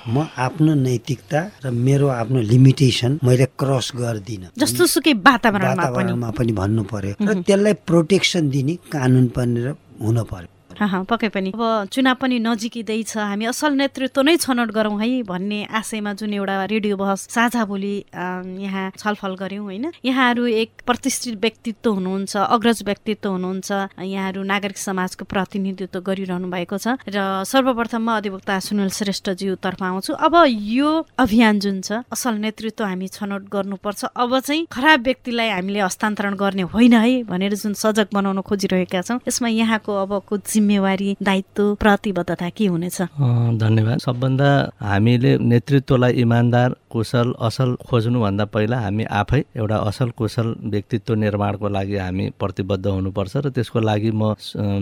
म आफ्नो नैतिकता र मेरो आफ्नो लिमिटेसन मैले क्रस गर्दिनँ। जस्तो सुकै वातावरणमा पनि। वातावरणमा पनि भन्नु पर्यो। र त्यसलाई प्रोटेक्सन दिने कानुन पनि र हुन पर्यो। अँ, अँ, पक्कै पनि। अब चुनाव पनि नजिकिँदैछ हामी असल नेतृत्व नै छनौट गरौँ है भन्ने आशयमा जुन एउटा रेडियो बहस साझा अँ, यहाँ छलफल गऱ्यौँ होइन यहाँहरू एक प्रतिष्ठित व्यक्तित्व हुनुहुन्छ अग्रज व्यक्तित्व हुनुहुन्छ यहाँहरू नागरिक समाजको प्रतिनिधित्व गरिरहनु भएको छ र सर्वप्रथममा अधिवक्ता सुनिल श्रेष्ठज्यूतर्फ आउँछु। अब यो अभियान जुन छ असल नेतृत्व हामी छनौट गर्नुपर्छ। अब चाहिँ खराब व्यक्तिलाई हामीले हस्तान्तरण गर्ने होइन है भनेर जुन सजग बनाउन खोजिरहेका छौँ यसमा यहाँको अबको जिम्मेवारी दायित्व प्रतिबद्धता के हुनेछ? धन्यवाद। सबभन्दा हामीले नेतृत्वलाई इमान्दार कुशल असल खोज्नुभन्दा पहिला हामी आफै एउटा असल कुशल व्यक्तित्व निर्माणको लागि हामी प्रतिबद्ध हुनुपर्छ र त्यसको लागि म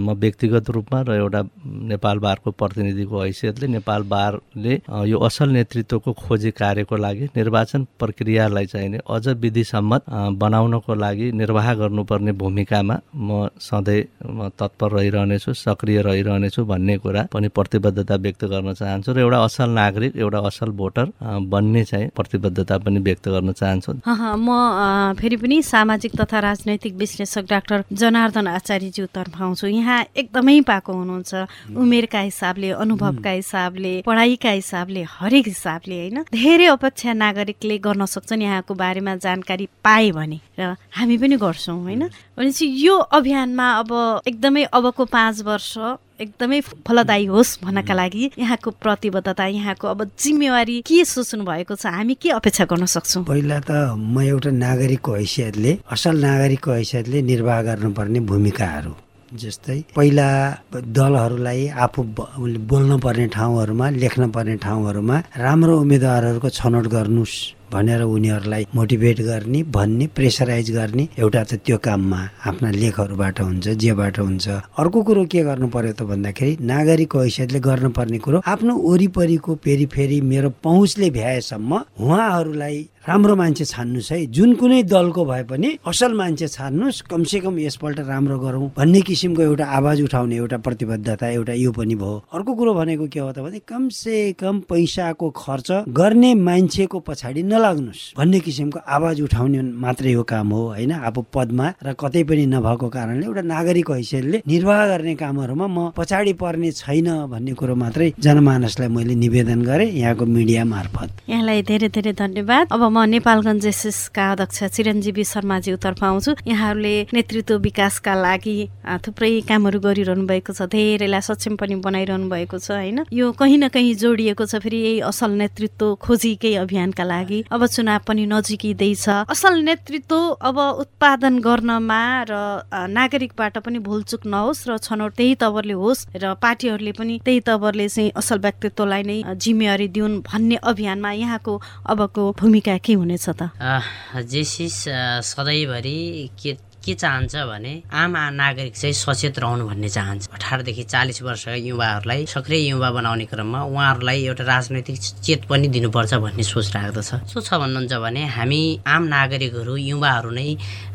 म व्यक्तिगत रूपमा र एउटा नेपाल बारको प्रतिनिधिको हैसियतले नेपाल बारले यो असल नेतृत्वको खोजी कार्यको लागि निर्वाचन प्रक्रियालाई चाहिने अझ विधिसम्मत बनाउनको लागि निर्वाह गर्नुपर्ने भूमिकामा म सधैँ तत्पर रहिरहनेछु सक्रिय रहिरहनेछु भन्ने कुरा पनि प्रतिबद्धता व्यक्त गर्न चाहन्छु र एउटा असल नागरिक एउटा असल भोटर बन्ने चाहिँ प्रतिबद्धता पनि व्यक्त गर्न चाहन्छु म फेरि पनि सामाजिक तथा राजनैतिक विश्लेषक डाक्टर जनार्दन आचार्यज्यूतर्फ आउँछु। यहाँ एकदमै पाएको हुनुहुन्छ। उमेरका हिसाबले अनुभवका हिसाबले पढाइका हिसाबले हरेक हिसाबले होइन? धेरै अपेक्षा नागरिकले गर्न सक्छन् यहाँको बारेमा जानकारी पाए भने र हामी पनि गर्छौँ होइन? भनेपछि यो अभियानमा अब एकदमै अबको पाँच वर्ष एकदमै फलदायी होस् भन्नका लागि यहाँको प्रतिबद्धता यहाँको अब जिम्मेवारी के सोच्नु भएको छ हामी के अपेक्षा गर्न सक्छौँ? पहिला त म एउटा नागरिकको हैसियतले असल नागरिकको हैसियतले निर्वाह गर्नुपर्ने भूमिकाहरू जस्तै पहिला दलहरूलाई आफू बोल्न पर्ने ठाउँहरूमा लेख्न पर्ने ठाउँहरूमा राम्रो उम्मेदवारहरूको छनौट गर्नुहोस् भनेर उनीहरूलाई मोटिभेट गर्ने भन्ने प्रेसराइज गर्ने एउटा त त्यो काममा आफ्ना लेखहरूबाट हुन्छ जेबाट हुन्छ। अर्को कुरो के गर्नु पर्यो त भन्दाखेरि नागरिकको हैसियतले गर्नुपर्ने कुरो आफ्नो वरिपरिको पेरिफेरी मेरो पहुँचले भ्याएसम्म उहाँहरूलाई राम्रो मान्छे छान्नुहोस् है। जुन कुनै दलको भए पनि असल मान्छे छान्नुहोस् कमसेकम यसपल्ट राम्रो गरौँ भन्ने किसिमको एउटा आवाज उठाउने एउटा प्रतिबद्धता एउटा यो पनि भयो। अर्को कुरो भनेको के हो त भने कमसे कम पैसाको खर्च गर्ने मान्छेको पछाडि नलाग्नुहोस् भन्ने किसिमको आवाज उठाउने मात्रै हो काम हो होइन? अब पदमा र कतै पनि नभएको कारणले एउटा नागरिक हैसियतले निर्वाह गर्ने कामहरूमा म पछाडि पर्ने छैन भन्ने कुरो मात्रै जनमानसलाई मैले निवेदन गरेँ यहाँको मिडिया मार्फत। यहाँलाई धेरै धेरै धन्यवाद। अब म नेपालगञ्ज एसएसका अध्यक्ष चिरञ्जीवी शर्माज्यूतर्फ आउँछु। यहाँहरूले नेतृत्व विकासका लागि थुप्रै कामहरू गरिरहनु भएको छ धेरैलाई सक्षम पनि बनाइरहनु भएको छ होइन? यो कहीँ न कहीँ जोडिएको छ फेरि यही असल नेतृत्व खोजीकै अभियानका लागि। अब चुनाव पनि नजिकिँदैछ। असल नेतृत्व अब उत्पादन गर्नमा र नागरिकबाट पनि भुलचुक नहोस् र छनौट त्यही तवरले होस् र पार्टीहरूले पनि त्यही तवरले चाहिँ असल व्यक्तित्वलाई नै जिम्मेवारी दिउन् भन्ने अभियानमा यहाँको अबको भूमिका के हुनेछ त? जेसिस सधैँभरि के के चाहन्छ भने आम नागरिक चाहिँ सचेत रहनु भन्ने चाहन्छ। अठारदेखि चालिस वर्षका युवाहरूलाई सक्रिय युवा बनाउने क्रममा उहाँहरूलाई एउटा राजनैतिक चेत पनि दिनुपर्छ भन्ने सोच राख्दछ। सो छ भन्नुहुन्छ भने हामी आम नागरिकहरू युवाहरू नै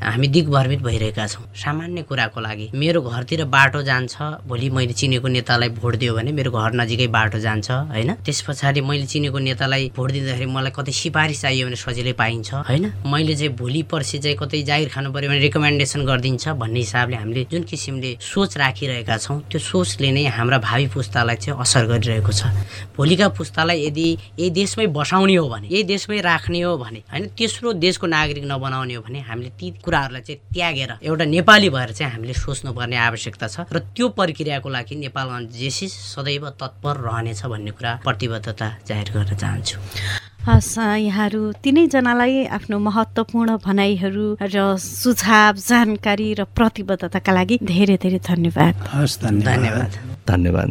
हामी दिग्भ्रमित भइरहेका छौँ। सामान्य कुराको लागि मेरो घरतिर बाटो जान्छ भोलि मैले चिनेको नेतालाई भोट दियो भने मेरो घर नजिकै बाटो जान्छ होइन? त्यस पछाडि मैले चिनेको नेतालाई भोट दिँदाखेरि मलाई कतै सिफारिस चाहियो भने सजिलै पाइन्छ होइन? मैले चाहिँ भोलि पर्सि चाहिँ कतै जागिर खानु पऱ्यो भने रेकमेन्ड रिकमेन्डेसन गरिदिन्छ भन्ने हिसाबले हामीले जुन किसिमले सोच राखिरहेका छौँ त्यो सोचले नै हाम्रा भावी पुस्तालाई चाहिँ असर गरिरहेको छ। भोलिका पुस्तालाई यदि यही देशमै बसाउने हो भने यही देशमै राख्ने हो भने होइन तेस्रो देशको नागरिक नबनाउने हो भने हामीले ती कुराहरूलाई चाहिँ त्यागेर एउटा नेपाली भएर चाहिँ हामीले सोच्नुपर्ने आवश्यकता छ र त्यो प्रक्रियाको लागि नेपालमा जेसिस सदैव तत्पर रहनेछ भन्ने कुरा प्रतिबद्धता जाहेर गर्न चाहन्छु। हस् यहाँहरू तिनैजनालाई आफ्नो महत्त्वपूर्ण भनाइहरू र सुझाव जानकारी र प्रतिबद्धताका लागि धेरै धेरै धन्यवाद। हस् धन्यवाद। धन्यवाद।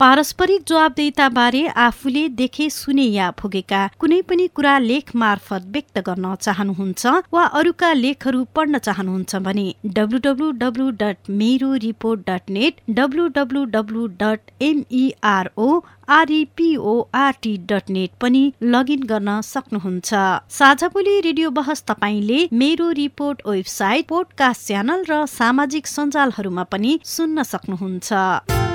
पारस्परिक जवाबदेता बारे आफूले देखे सुने या भोगेका कुनै पनि कुरा लेख मार्फत व्यक्त गर्न चाहनुहुन्छ वा अरूका लेखहरू पढ्न चाहनुहुन्छ भने W dot Mero report dot net W dot M E R O R E P O R T dot net पनि लगइन गर्न सक्नुहुन्छ। साझा बोली रेडियो बहस तपाईँले मेरो रिपोर्ट वेबसाइट पोडकास्ट च्यानल र सामाजिक सञ्जालहरूमा पनि सुन्न सक्नुहुन्छ।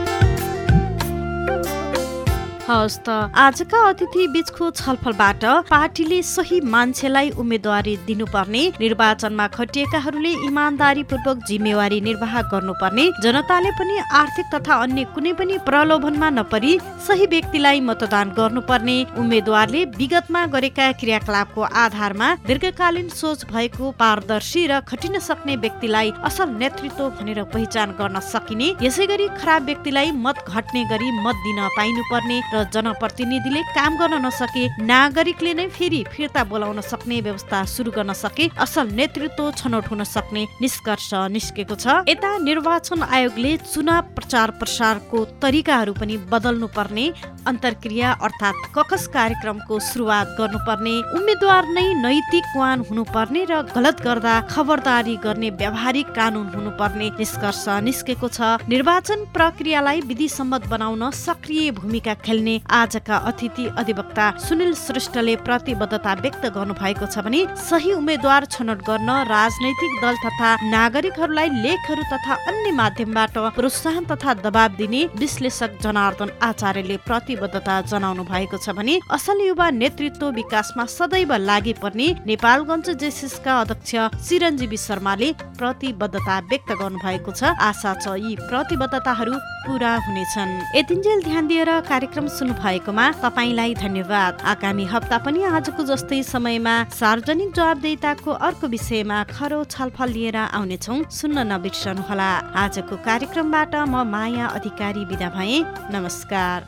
हवस् त। आजका अतिथि बीचको छलफलबाट पार्टीले सही मान्छेलाई उम्मेद्वारी दिनुपर्ने निर्वाचनमा खटिएकाहरूले इमान्दारी पूर्वक जिम्मेवारी निर्वाह गर्नुपर्ने जनताले पनि आर्थिक तथा अन्य कुनै पनि प्रलोभनमा नपरी सही व्यक्तिलाई मतदान गर्नुपर्ने उम्मेद्वारले विगतमा गरेका क्रियाकलापको आधारमा दीर्घकालीन सोच भएको पारदर्शी र खटिन सक्ने व्यक्तिलाई असल नेतृत्व भनेर पहिचान गर्न सकिने यसै गरी खराब व्यक्तिलाई मत घट्ने गरी मत दिन पाइनुपर्ने र जनप्रतिनिधिले काम गर्न नसके नागरिकले नै फेरि फिर्ता बोलाउन सक्ने व्यवस्था सुरु गर्न सके असल नेतृत्व छनौट हुन सक्ने निष्कर्ष निस्केको छ। यता निर्वाचन आयोगले चुनाव प्रचार प्रसारको तरिकाहरू पनि बदल्नु पर्ने अन्तर्क्रिया अर्थात् ककस कार्यक्रमको सुरुवात गर्नुपर्ने उम्मेद्वार नै नैतिकवान हुनुपर्ने र गलत गर्दा खबरदारी गर्ने व्यावहारिक कानुन हुनुपर्ने निष्कर्ष निस्केको छ। निर्वाचन प्रक्रियालाई विधि सम्मत बनाउन सक्रिय भूमिका खेल्ने खेल्ने आजका अतिथि अधिवक्ता सुनिल श्रेष्ठले प्रतिबद्धता व्यक्त गर्नु भएको छ भने सही उम्मेद्वार छनौट गर्न राजनैतिक दल तथा नागरिकहरूलाई लेखहरू तथा अन्य माध्यमबाट प्रोत्साहन तथा दबाब दिने विश्लेषक जनार्दन आचार्यले प्रतिबद्धता जनाउनु भएको छ भने असल युवा नेतृत्व विकासमा सदैव लागि पर्ने नेपालगञ्ज जेसिसका अध्यक्ष चिरञ्जीवी शर्माले प्रतिबद्धता व्यक्त गर्नु भएको छ। आशा छ यी प्रतिबद्धताहरू पुरा हुनेछन्। यतिन्जेल ध्यान दिएर कार्यक्रम सुन्नु भएकोमा तपाईँलाई धन्यवाद। आगामी हप्ता पनि आजको जस्तै समयमा सार्वजनिक जवाबदेताको अर्को विषयमा खरो छलफल लिएर आउनेछौ। सुन्न नबिर्सनुहोला। आजको कार्यक्रमबाट म माया अधिकारी विदा भए। नमस्कार।